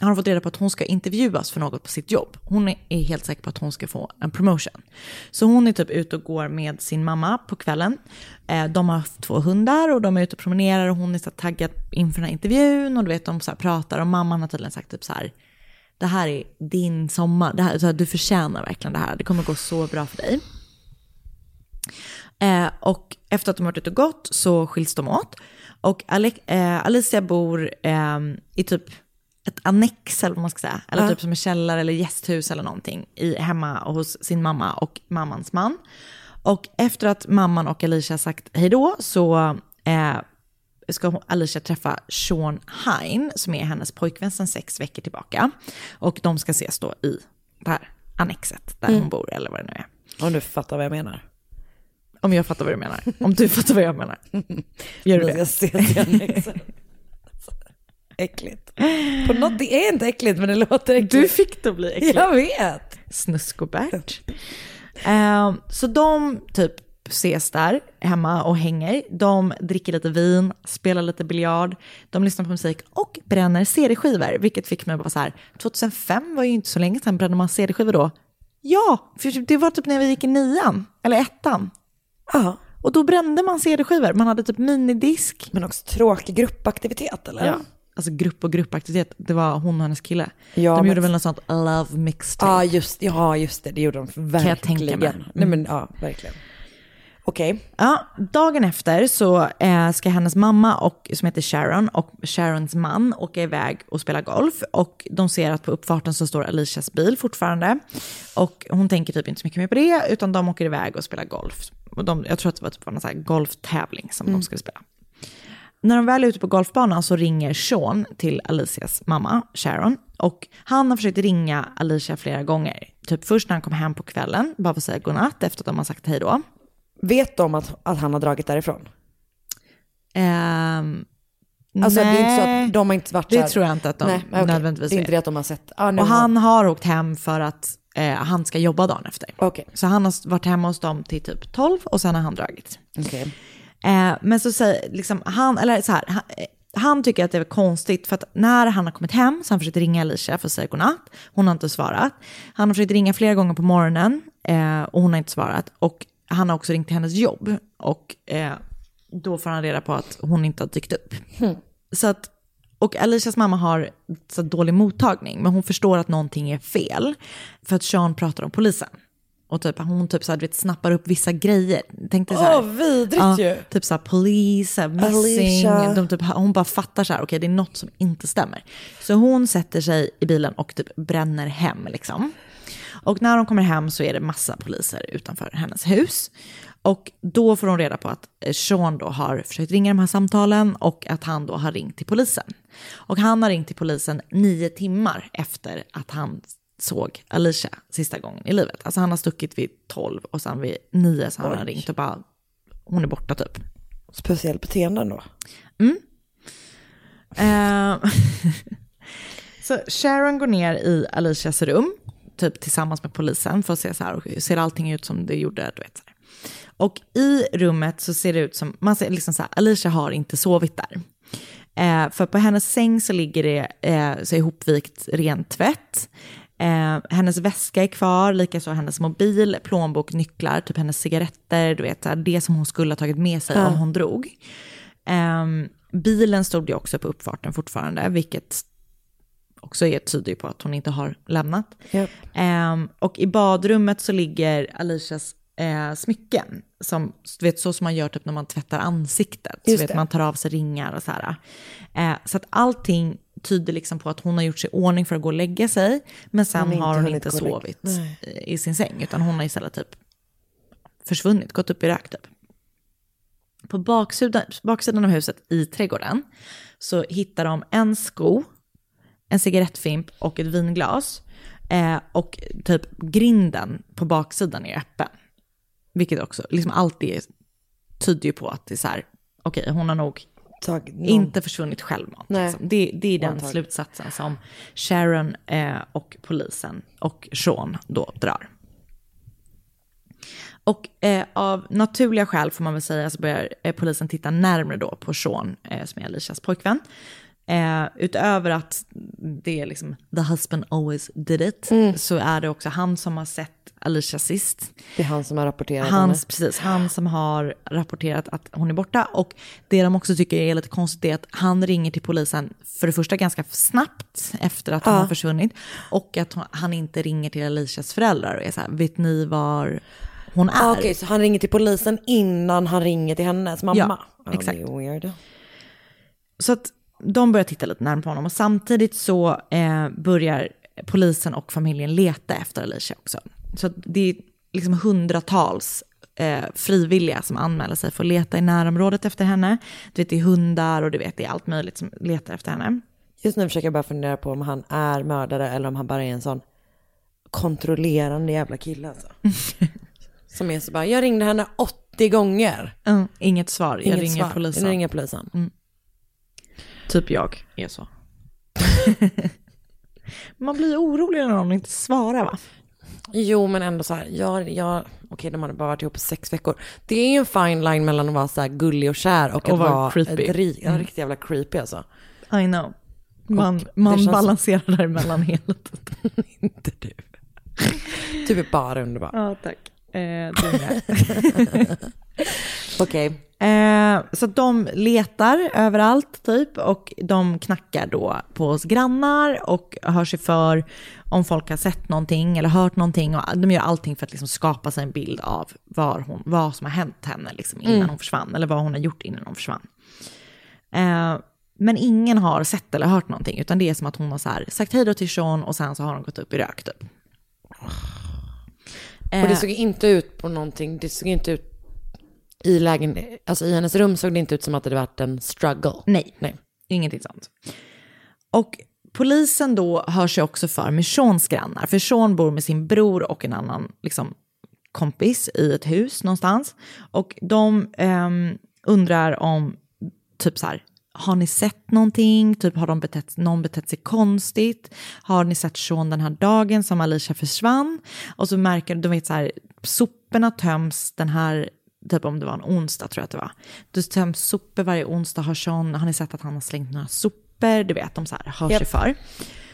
har hon fått reda på att hon ska intervjuas för något på sitt jobb. Hon är, helt säker på att hon ska få en promotion. Så hon är typ ute och går med sin mamma på kvällen. Eh, de har två hundar och de är ute och promenerar och hon är så taggad inför den här intervjun och du vet de så här pratar och mamman har tydligen sagt typ så här det här är din sommar, det här, så här, du förtjänar verkligen det här, det kommer gå så bra för dig. Eh, och efter att de har varit ute och gått så skiljs de åt. Och Ale- eh, Alicia bor eh, i typ ett annex eller vad man ska säga. Eller Ja. typ som en källare eller gästhus eller någonting. I, hemma hos sin mamma och mammans man. Och efter att mamman och Alicia sagt hej då så eh, ska Alicia träffa Sean Hine som är hennes pojkvän sedan sex veckor tillbaka. Och de ska ses då i det här annexet där Mm. hon bor eller vad det nu är. Om du fattar vad jag menar. Om jag fattar vad du menar. Om du fattar vad jag menar. Gör du Jag det? ska se till annexet. Alltså, Äckligt. På något, det är inte äckligt men det låter äckligt. Du fick det bli äckligt. Jag vet. Snusk och Bert. Ehm, så de typ ses där hemma och hänger. De dricker lite vin, spelar lite biljard, de lyssnar på musik och bränner CD-skivor. Vilket fick mig att vara så här, 2005 var ju inte så länge sedan, brände man CD-skivor då? Ja, för det var typ när vi gick i nian, eller ettan. Ja. Och då brände man CD-skivor, man hade typ minidisk. Men också tråkig gruppaktivitet eller? Ja. Alltså grupp och gruppaktivitet, det var hon och hennes kille. Ja, de men- gjorde väl något sånt love mixtape. Ja just, ja, just det, det gjorde de verkligen. jag tänka mig. Mm. Nej men ja, verkligen. Okej. Ja, dagen efter så eh, ska hennes mamma, och, som heter Sharon, och Sharons man åka iväg och spela golf. Och de ser att på uppfarten så står Alicias bil fortfarande. Och hon tänker typ inte så mycket mer på det, utan de åker iväg och spelar golf. Och de, jag tror att det var typ någon golftävling som de skulle spela. När de väl är ute på golfbanan så ringer Sean till Alicias mamma, Sharon. Och han har försökt ringa Alicia flera gånger. Typ först när han kom hem på kvällen, bara för att säga godnatt efter att de har sagt hej då. Vet de att, att han har dragit därifrån? Ehm, Alltså det är inte så nej, att de har inte varit det tror jag inte att de Nej, okej. nödvändigtvis Det är inte det att de har sett. Ah, Och han har åkt hem för att eh, han ska jobba dagen efter. Okej. Så han har varit hemma hos dem till typ 12 och sen har han dragit. Okej. Eh, men så säger liksom han, eller så här, han, eh, han tycker att det är konstigt för att när han har kommit hem så har han försökt ringa Alicia för att säga godnatt. Hon har inte svarat. Han har försökt ringa flera gånger på morgonen eh, och hon har inte svarat. Och han har också ringt till hennes jobb och eh, då får han reda på att hon inte har dykt upp. Så att Och Alicias mamma har så dålig mottagning, men hon förstår att någonting är fel. För att Sean pratar om polisen. Och typ, hon typ så här, du vet, snappar upp vissa grejer. Tänkte så här, Åh, vidrigt ju. Typ så här, police, så här, missing. De typ, hon bara fattar så här, okej det är något som inte stämmer. Så hon sätter sig i bilen och typ bränner hem liksom. Och när hon kommer hem så är det massa poliser utanför hennes hus. Och då får hon reda på att eh, Sean då har försökt ringa de här samtalen och att han då har ringt till polisen. Och han har ringt till polisen nio timmar efter att han såg Alicia sista gången i livet. Alltså han har stuckit vid tolv och sen vid nio så har han Oj. ringt och bara, hon är borta typ. Speciellt beteende då. Mm. Eh, så Sharon går ner i Alicias rum, typ tillsammans med polisen för att se så här, ser allting ut som det gjorde, du vet. Så här. Och i rummet så ser det ut som, man ser liksom så här, Alicia har inte sovit där. Eh, för på hennes säng så ligger det eh, så ihopvikt ren tvätt. Eh, hennes väska är kvar, likaså hennes mobil, plånbok, nycklar, typ hennes cigaretter, du vet, det som hon skulle ha tagit med sig Ja. om hon drog. Ehm, bilen stod ju också på uppfarten fortfarande, vilket också är tyder på att hon inte har lämnat. Ehm, och i badrummet så ligger Alicias eh, smycken, som, du vet, så som man gör typ när man tvättar ansiktet. Så vet, det. man tar av sig ringar och så här. Eh, så att allting tyder liksom på att hon har gjort sig i ordning för att gå och lägga sig, men sen inte har hon inte sovit eh, i sin säng, utan hon har istället typ försvunnit, gått upp i rök typ. På baksidan, baksidan av huset i trädgården så hittar de en sko, en cigarettfimp och ett vinglas. Eh, och typ grinden på baksidan är öppen. Vilket också, liksom allt det tyder ju på att det är så här, okej hon har nog inte försvunnit självmant. Liksom. Det, det är den Antagligen. slutsatsen som Sharon eh, och polisen och Sean då drar. Och eh, av naturliga skäl får man väl säga så börjar eh, polisen titta närmare då på Sean, eh, som är Alicias pojkvän. Eh, utöver att det är liksom the husband always did it, så är det också han som har sett Alicia sist. Det är han som har rapporterat Hans, henne. precis, han som har rapporterat att hon är borta. Och det de också tycker är lite konstigt är att han ringer till polisen för det första ganska snabbt efter att hon Ja. har försvunnit. Och att hon, han inte ringer till Alicias föräldrar och är så här, vet ni var hon är? Ah, Okej, så han ringer till polisen innan han ringer till hennes mamma? Ja, exakt. Är weird. Så att de börjar titta lite närmare på honom och samtidigt så eh, börjar polisen och familjen leta efter Alicia också. Så att det är liksom hundratals eh, frivilliga som anmäler sig för att leta i närområdet efter henne. Du vet, det är hundar och du vet, det är allt möjligt som letar efter henne. Just nu försöker jag bara fundera på om han är mördare eller om han bara är en sån kontrollerande jävla kille alltså. Som är så bara, jag ringde henne 80 gånger. Mm, inget svar, jag Inget ringer svar. polisen. Jag ringer polisen. Mm. Typ jag är så. Man blir orolig när någon inte svarar va? Jo, men ändå så här, jag, jag, okej de hade bara varit ihop i sex veckor. Det är ju en fine line mellan att vara så här gullig och kär och, Och att vara vara creepy. Ett, ri- ja, Mm. riktigt jävla creepy alltså. I know. Man, Och man känns- balanserar däremellan hela tiden. Inte du. Du är bara underbar. Ja, tack. Eh, Okej. Eh, så de letar överallt typ och de knackar då på oss grannar och hör sig för om folk har sett någonting eller hört någonting och de gör allting för att liksom skapa sig en bild av var hon, vad som har hänt henne liksom innan Mm. hon försvann eller vad hon har gjort innan hon försvann. Eh, men ingen har sett eller hört någonting utan det är som att hon har så här, sagt hej då till Sean och sen så har hon gått upp i rök typ. Och det såg inte ut på någonting, det såg inte ut i lägen, alltså i hennes rum såg det inte ut som att det hade varit en struggle. Nej, Nej. ingenting sånt. Och polisen då hör sig också för med Seans grannar, för Sean bor med sin bror och en annan liksom, kompis i ett hus någonstans. Och de ehm, undrar om, typ så här, har ni sett någonting? Typ har de betett, någon betett sig konstigt? Har ni sett Sean den här dagen som Alicia försvann? Och så märker de, vet så här, soporna töms den här, typ om det var en onsdag tror jag att det var. Det töms sopor varje onsdag, har Sean, har ni sett att han har slängt några sopor? Du vet, de så här, hör sig Japp. för.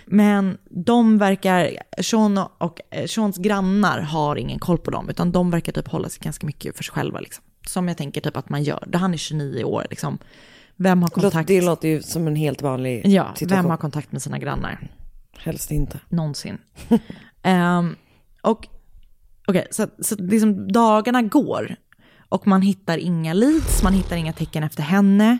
Men de verkar, Sean och eh, Seans grannar har ingen koll på dem, utan de verkar typ hålla sig ganska mycket för sig själva. Liksom. Som jag tänker typ att man gör. Det Han är 29 år, liksom. Vem har kontakt? Det låter ju som en helt vanlig Ja, situation. vem har kontakt med sina grannar? Helst inte. Någonsin. Ehm, och okej, så, så liksom dagarna går och man hittar inga leads, man hittar inga tecken efter henne.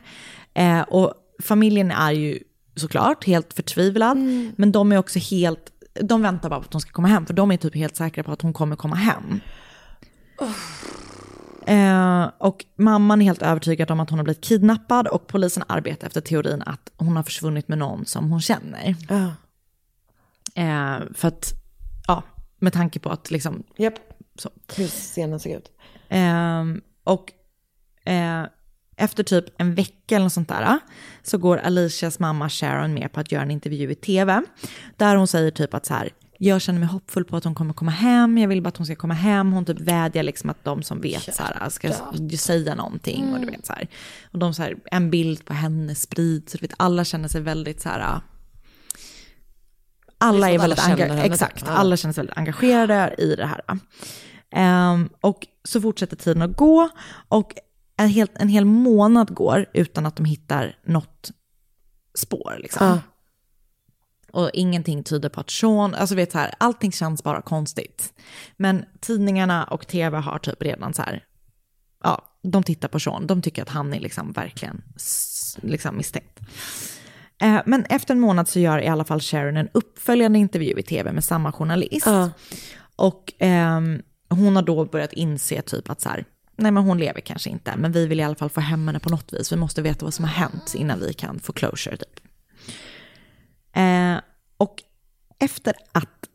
Eh, och familjen är ju såklart helt förtvivlad, men de är också helt, de väntar bara på att hon ska komma hem, för de är typ helt säkra på att hon kommer komma hem. Eh, och mamman är helt övertygad om att hon har blivit kidnappad och polisen arbetar efter teorin att hon har försvunnit med någon som hon känner. Eh, för att, ja, med tanke på att liksom... Så. Hur scenen såg ut. Ehm, och eh, efter typ en vecka eller något sånt där så går Alicias mamma Sharon med på att göra en intervju i tv. Där hon säger typ att så här, jag känner mig hoppfull på att hon kommer komma hem, jag vill bara att hon ska komma hem. Hon typ vädjar liksom att de som vet så här, ska säga någonting. Och, du vet, så här. och de så här, en bild på henne sprids, så du vet, alla känner sig väldigt så här, alla Det är väldigt alla enga- exakt, typ. Ja. alla känner sig väldigt engagerade i det här. Ehm, och så fortsätter tiden att gå och en hel, en hel månad går utan att de hittar något spår. Liksom. Ja. Och ingenting tyder på att Sean, alltså vet så här, allting känns bara konstigt. Men tidningarna och tv har typ redan så här, ja, de tittar på Sean, de tycker att han är liksom verkligen liksom misstänkt. Eh, men efter en månad så gör i alla fall Sharon en uppföljande intervju i tv med samma journalist. Och ehm, hon har då börjat inse typ att så här, nej men hon lever kanske inte, men vi vill i alla fall få hem henne på något vis. Vi måste veta vad som har hänt innan vi kan få closure typ. Eh, och efter att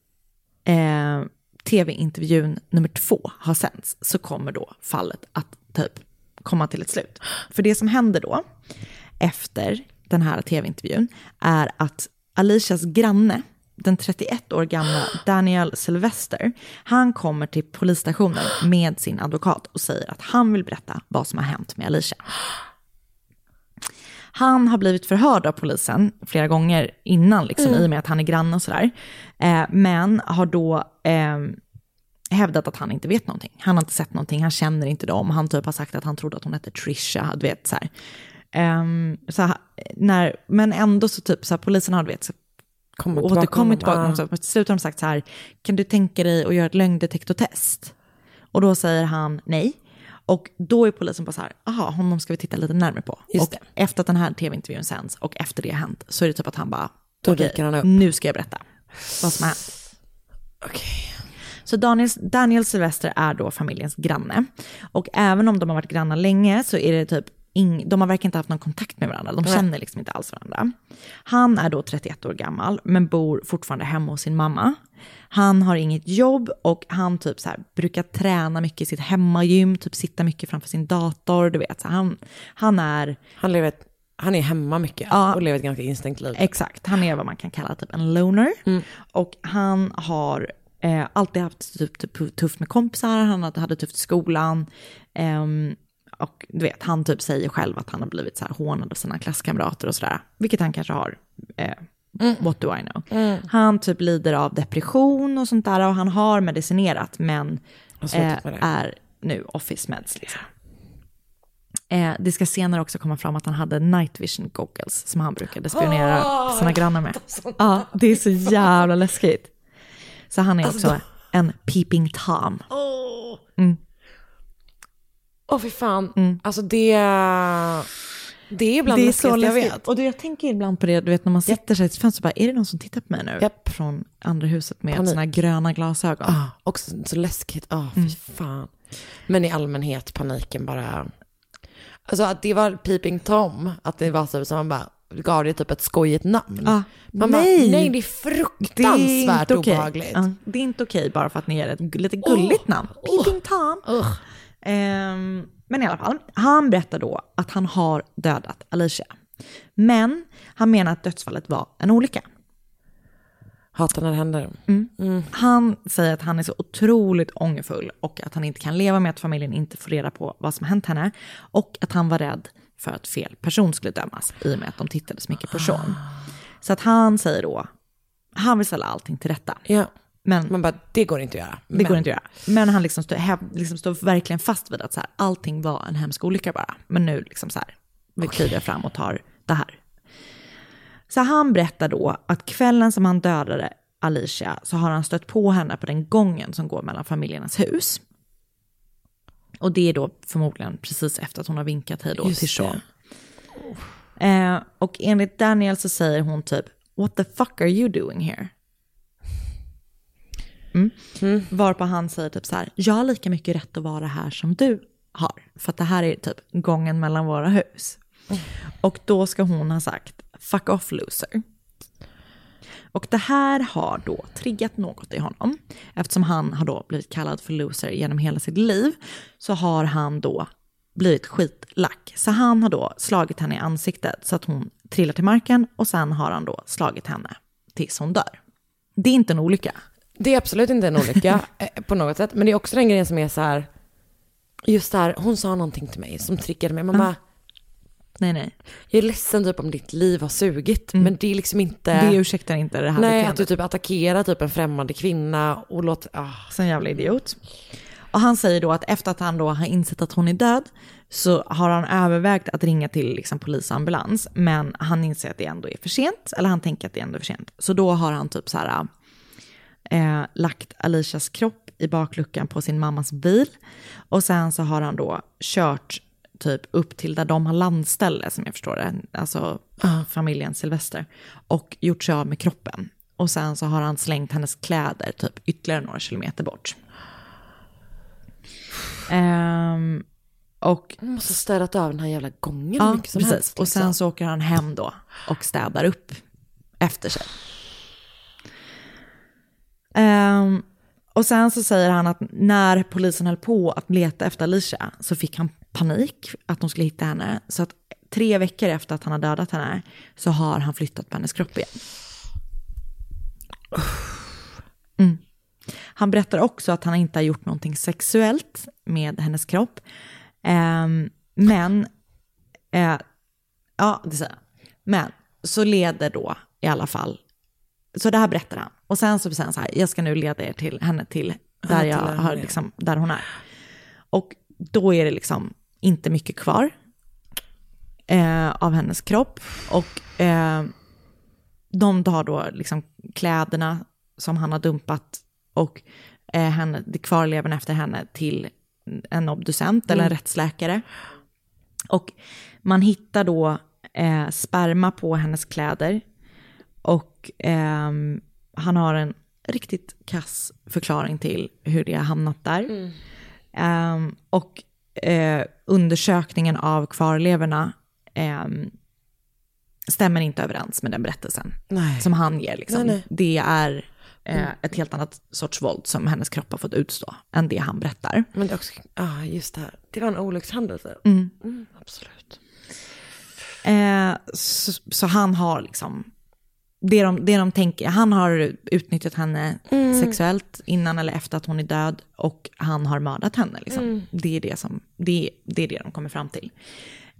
eh, tv-intervjun nummer två har sänts så kommer då fallet att typ komma till ett slut. För det som händer då, efter den här tv-intervjun, är att Alicias granne, den 31 år gamla Daniel Sylvester, han kommer till polisstationen med sin advokat och säger att han vill berätta vad som har hänt med Alicia. Han har blivit förhörd av polisen flera gånger innan, liksom, Mm. i och med att han är granne och sådär. Eh, men har då eh, hävdat att han inte vet någonting. Han har inte sett någonting, han känner inte dem. Han typ har sagt att han trodde att hon hette Trisha, du vet så här. Ehm, så här, när, men ändå så typ så här, polisen har du vet, Kommer tillbaka återkommit honom, tillbaka. Ja. Till slut har de sagt så här, kan du tänka dig att göra ett lögndetektortest? Och då säger han nej. Och då är polisen på så här, aha, honom ska vi titta lite närmare på. Just och efter att den här tv-intervjun sänds och efter det har hänt så är det typ att han bara, Då dyker han upp. nu ska jag berätta vad som har hänt. Så Daniel, Daniel Sylvester är då familjens granne. Och även om de har varit grannar länge så är det typ ing, de har verkligen inte haft någon kontakt med varandra. De känner liksom inte alls varandra. Han är då 31 år gammal men bor fortfarande hemma hos sin mamma. Han har inget jobb och han typ så här brukar träna mycket i sitt hemmagym, typ sitta mycket framför sin dator, du vet. Så han, han är... Han, lever ett, han är hemma mycket Ja. och lever ett ganska instängt liv. Exakt, han är vad man kan kalla typ en loner. Och han har eh, alltid haft typ, typ, tufft med kompisar, han hade, tufft i skolan. Ehm, och du vet, han typ säger själv att han har blivit så här hånad av sina klasskamrater och sådär. Vilket han kanske har. Eh, What do I know? Mm. Han typ lider av depression och sånt där och han har medicinerat men eh, är nu office meds. Liksom. Eh, det ska senare också komma fram att han hade night vision goggles som han brukade spionera Åh, sina grannar med. sånt. Ja, det är så jävla läskigt. Så han är Alltså, också en peeping tom. Mm. Åh, fy fan. Alltså det, det är bland det är det så läskigaste jag vet. Och du, jag tänker ibland på det, du vet när man sitter sig i ett fönster, bara, är det någon som tittar på mig nu? Från andra huset med såna här gröna glasögon. Ah, också så läskigt. Ah, fy Mm. fan. Men i allmänhet paniken bara. Alltså att det var Peeping Tom, att det var så som man bara gav det typ ett skojigt namn. Ah, Man nej. Bara, nej, det är Det är fruktansvärt inte okej. obehagligt. Ja, det är inte okej bara för att ni ger ett lite gulligt namn. Peeping Tom. Ehm, men i alla fall, han berättar då att han har dödat Alicia. Men han menar att dödsfallet var en olycka. Hatar när det händer. Mm. Han säger att han är så otroligt ångerfull och att han inte kan leva med att familjen inte får reda på vad som hänt henne. Och att han var rädd för att fel person skulle dömas i och med att de tittade så mycket på Sean. Så att han säger då, han vill ställa allting till rätta. Ja. Men Man bara, det går inte att göra. det går inte att göra. Men han liksom står, liksom står verkligen fast vid att så här, allting var en hemsk olycka bara. Men nu liksom så här, vi kliver fram och tar det här. Så han berättar då att kvällen som han dödade Alicia så har han stött på henne på den gången som går mellan familjernas hus. Och det är då förmodligen precis efter att hon har vinkat hej då Just till. Sean. Eh, och enligt Daniel så säger hon typ What the fuck are you doing here? Mm. Varpå han säger typ så här, jag har lika mycket rätt att vara här som du har. För att det här är typ gången mellan våra hus. Och då ska hon ha sagt, fuck off loser. Och det här har då triggat något i honom. Eftersom han har då blivit kallad för loser genom hela sitt liv så har han då blivit skitlack. Så han har då slagit henne i ansiktet så att hon trillar till marken och sen har han då slagit henne tills hon dör. Det är inte en olycka. Det är absolut inte en olycka eh, på något sätt. Men det är också den grejen som är så här, just där, hon sa någonting till mig som triggade mig. Man bara, Nej, nej. jag är ledsen typ om ditt liv har sugit. Men det är liksom inte... Det ursäktar inte det här Nej, beteendet. att du typ attackerar typ en främmande kvinna och låter... Ah. Som jävla idiot. Och han säger då att efter att han då har insett att hon är död så har han övervägt att ringa till liksom polis och ambulans. Men han inser att det ändå är för sent. Eller han tänker att det ändå är för sent. Så då har han typ så här eh, lagt Alicias kropp i bakluckan på sin mammas bil. Och sen så har han då kört typ upp till där de har landställe som jag förstår det. Alltså familjen Sylvester. Och gjort sig av med kroppen. Och sen så har han slängt hennes kläder typ ytterligare några kilometer bort. Ehm, och... Man måste ha städat av den här jävla gången Ja, mycket som precis. helst. Och sen liksom. så åker han hem då och städar upp efter sig. Um, och sen så säger han att när polisen höll på att leta efter Alicia så fick han panik att de skulle hitta henne. Så att tre veckor efter att han har dödat henne så har han flyttat på hennes kropp igen. Mm. Han berättar också att han inte har gjort någonting sexuellt med hennes kropp. Eh, men, eh, ja det säger han. Men så leder då i alla fall, så det här berättar han. Och sen så säger han så här, jag ska nu leda er till henne till där, jag har, liksom, där hon är. Och då är det liksom inte mycket kvar eh, av hennes kropp. Och eh, de tar då liksom kläderna som han har dumpat och eh, henne, det kvarleven efter henne till en obducent eller en Mm. rättsläkare. Och man hittar då eh, sperma på hennes kläder. Och ehm, han har en riktigt kass förklaring till hur det har hamnat där. Ehm, och eh, undersökningen av kvarlevorna ehm, stämmer inte överens med den berättelsen Nej. som han ger. Liksom. Nej, nej. Det är eh, Mm. ett helt annat sorts våld som hennes kropp har fått utstå än det han berättar. Men det också, ah, just det här. Det var en olyckshändelse. Mm. Mm, absolut. Eh, så, så han har liksom, det de, det de tänker, han har utnyttjat henne Mm. sexuellt innan eller efter att hon är död och han har mördat henne. Liksom. Mm. Det, är det, som, det, det är det de kommer fram till.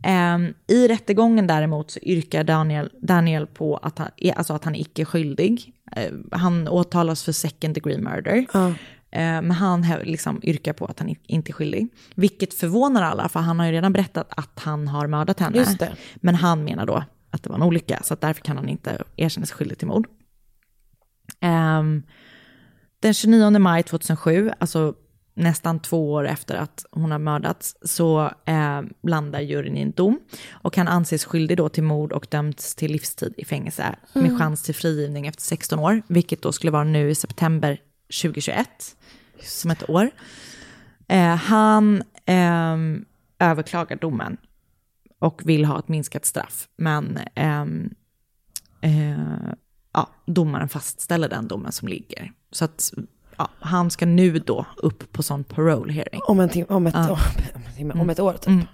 Eh, I rättegången däremot så yrkar Daniel, Daniel på att han, alltså att han är icke skyldig. Eh, han åtalas för second degree murder. Eh, Men han liksom yrkar på att han inte är skyldig. Vilket förvånar alla, för han har ju redan berättat att han har mördat henne. Men han menar då att det var en olycka, så att därför kan han inte erkänna sig skyldig till mord. Ehm, den 29 maj 2007, alltså nästan två år efter att hon har mördats, så eh, landar juryn i en dom. Och han anses skyldig då till mord och dömts till livstid i fängelse med Mm. chans till frigivning efter 16 år, vilket då skulle vara nu i september 2021, som ett år. Eh, han ehm, överklagar domen och vill ha ett minskat straff, men ehm, eh, ja, domaren fastställer den domen som ligger. Så att ja, han ska nu då upp på sån parole hearing. Om, en tim- om, ett, Ja. om, om ett år typ. Mm.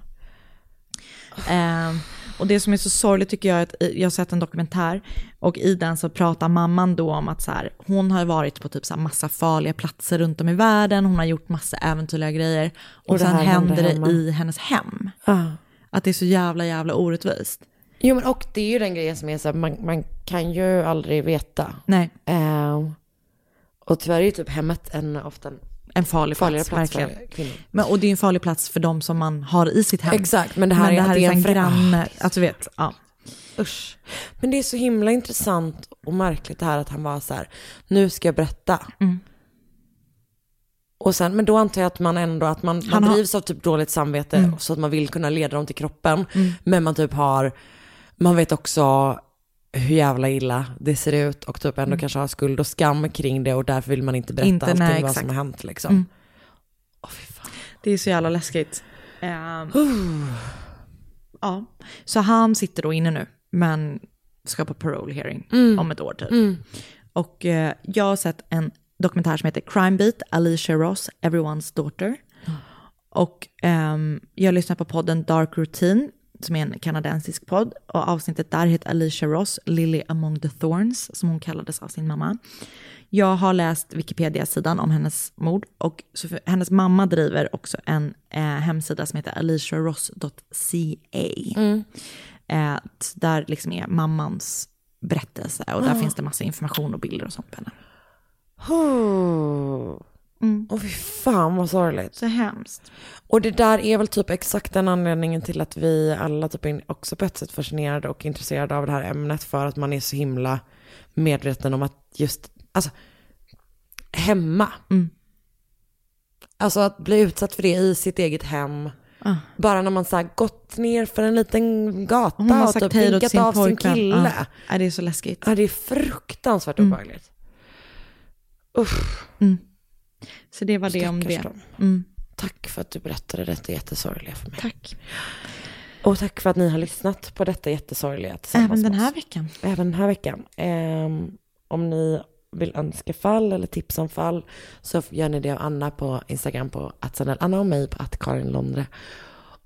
Ehm, och det som är så sorgligt tycker jag är att i- jag har sett en dokumentär och i den så pratar mamman då om att så här, hon har varit på typ så här massa farliga platser runt om i världen, hon har gjort massa äventyrliga grejer och, Och det sen händer händer hemma. det i hennes hem. Ah. Att det är så jävla jävla orättvist. Jo men och det är ju den grejen som är så här, man, man kan ju aldrig veta. Nej. Eh, och tyvärr är ju typ hemmet en ofta en en farlig plats. plats för verkligen. Men, och det är en farlig plats för de som man har i sitt hem. Exakt, men det här är att det är en en frä- granne, alltså vet, ja. Usch. Men det är så himla intressant och märkligt det här att han var så här, nu ska jag berätta. Mm. Och sen, men då antar jag att man ändå, att man, man har- drivs av typ dåligt samvete Mm. så att man vill kunna leda dem till kroppen. Mm. Men man typ har, man vet också hur jävla illa det ser ut och typ ändå Mm. kanske har skuld och skam kring det och därför vill man inte berätta Inte, allting nej, vad som har hänt liksom. Mm. Det är så jävla läskigt. Ehm, ja, så han sitter då inne nu, men ska på parole hearing Mm. om ett år typ. Mm. Och eh, jag har sett en dokumentär som heter Crime Beat, Alicia Ross, Everyone's Daughter. Och ehm, jag lyssnar på podden Dark Routine, som är en kanadensisk podd. Och avsnittet där heter Alicia Ross, Lily Among the Thorns, som hon kallades av sin mamma. Jag har läst Wikipedia-sidan om hennes mord och för, hennes mamma driver också en eh, hemsida som heter aliciaross.ca. Mm. Eh, där liksom är mammans berättelse och där Ah. finns det massa information och bilder och sånt på henne. Oh. Och fy fan vad sorgligt. Så hemskt. Och det där är väl typ exakt den anledningen till att vi alla typ är också på ett sätt fascinerade och intresserade av det här ämnet för att man är så himla medveten om att just, alltså, hemma. Mm. Alltså att bli utsatt för det i sitt eget hem. Ah. Bara när man så här gått ner för en liten gata och typ vinkat av sin kille. Ja. Ja, det är så läskigt. Ja, det är fruktansvärt Mm. obehagligt. Usch. Mm. Så det var det om Stackars det. Mm. Tack för att du berättade detta jättesorgliga för mig. Tack. Och tack för att ni har lyssnat på detta jättesorgliga tillsammans Även den här veckan. Även den här veckan. Ehm, om ni vill önska fall eller tips om fall så gör ni det av Anna på Instagram på att Anna och mig på att Karin Londre.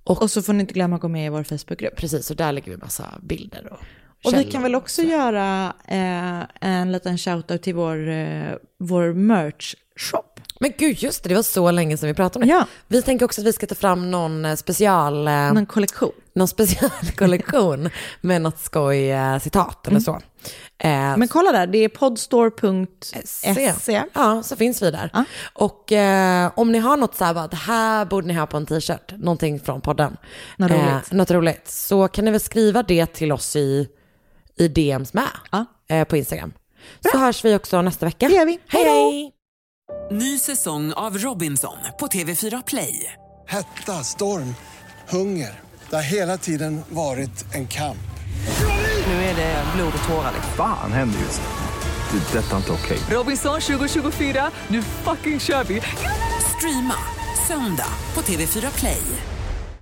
Och, så får ni inte glömma att gå med i vår Facebookgrupp. Precis, och där lägger vi massa bilder och Och vi kan väl också göra eh, en liten shoutout till vår, eh, vår merch-shop. Men gud, just det, det var så länge sedan vi pratade om det. Ja. Vi tänker också att vi ska ta fram någon eh, special... eh, Någon kollektion. Någon specialkollektion med något skoj eh, citat eller Mm. så. Eh, Men kolla där, det är podstore.se. Se. Ja, så finns vi där. Och eh, om ni har något så här, bara, det här borde ni ha på en t-shirt, någonting från podden. Något Eh, roligt. något roligt. Så kan ni väl skriva det till oss i, i DMs med eh, på Instagram. Så hörs vi också nästa vecka. Det gör vi. Hej, hej! Ny säsong av Robinson på TV4 Play. Hetta, storm, hunger. Det har hela tiden varit en kamp. Nu är det blod och tårar. Fan händer just nu. Det. är Detta är inte okej. Robinson 2024, nu fucking kör vi! Streama söndag på TV4 Play.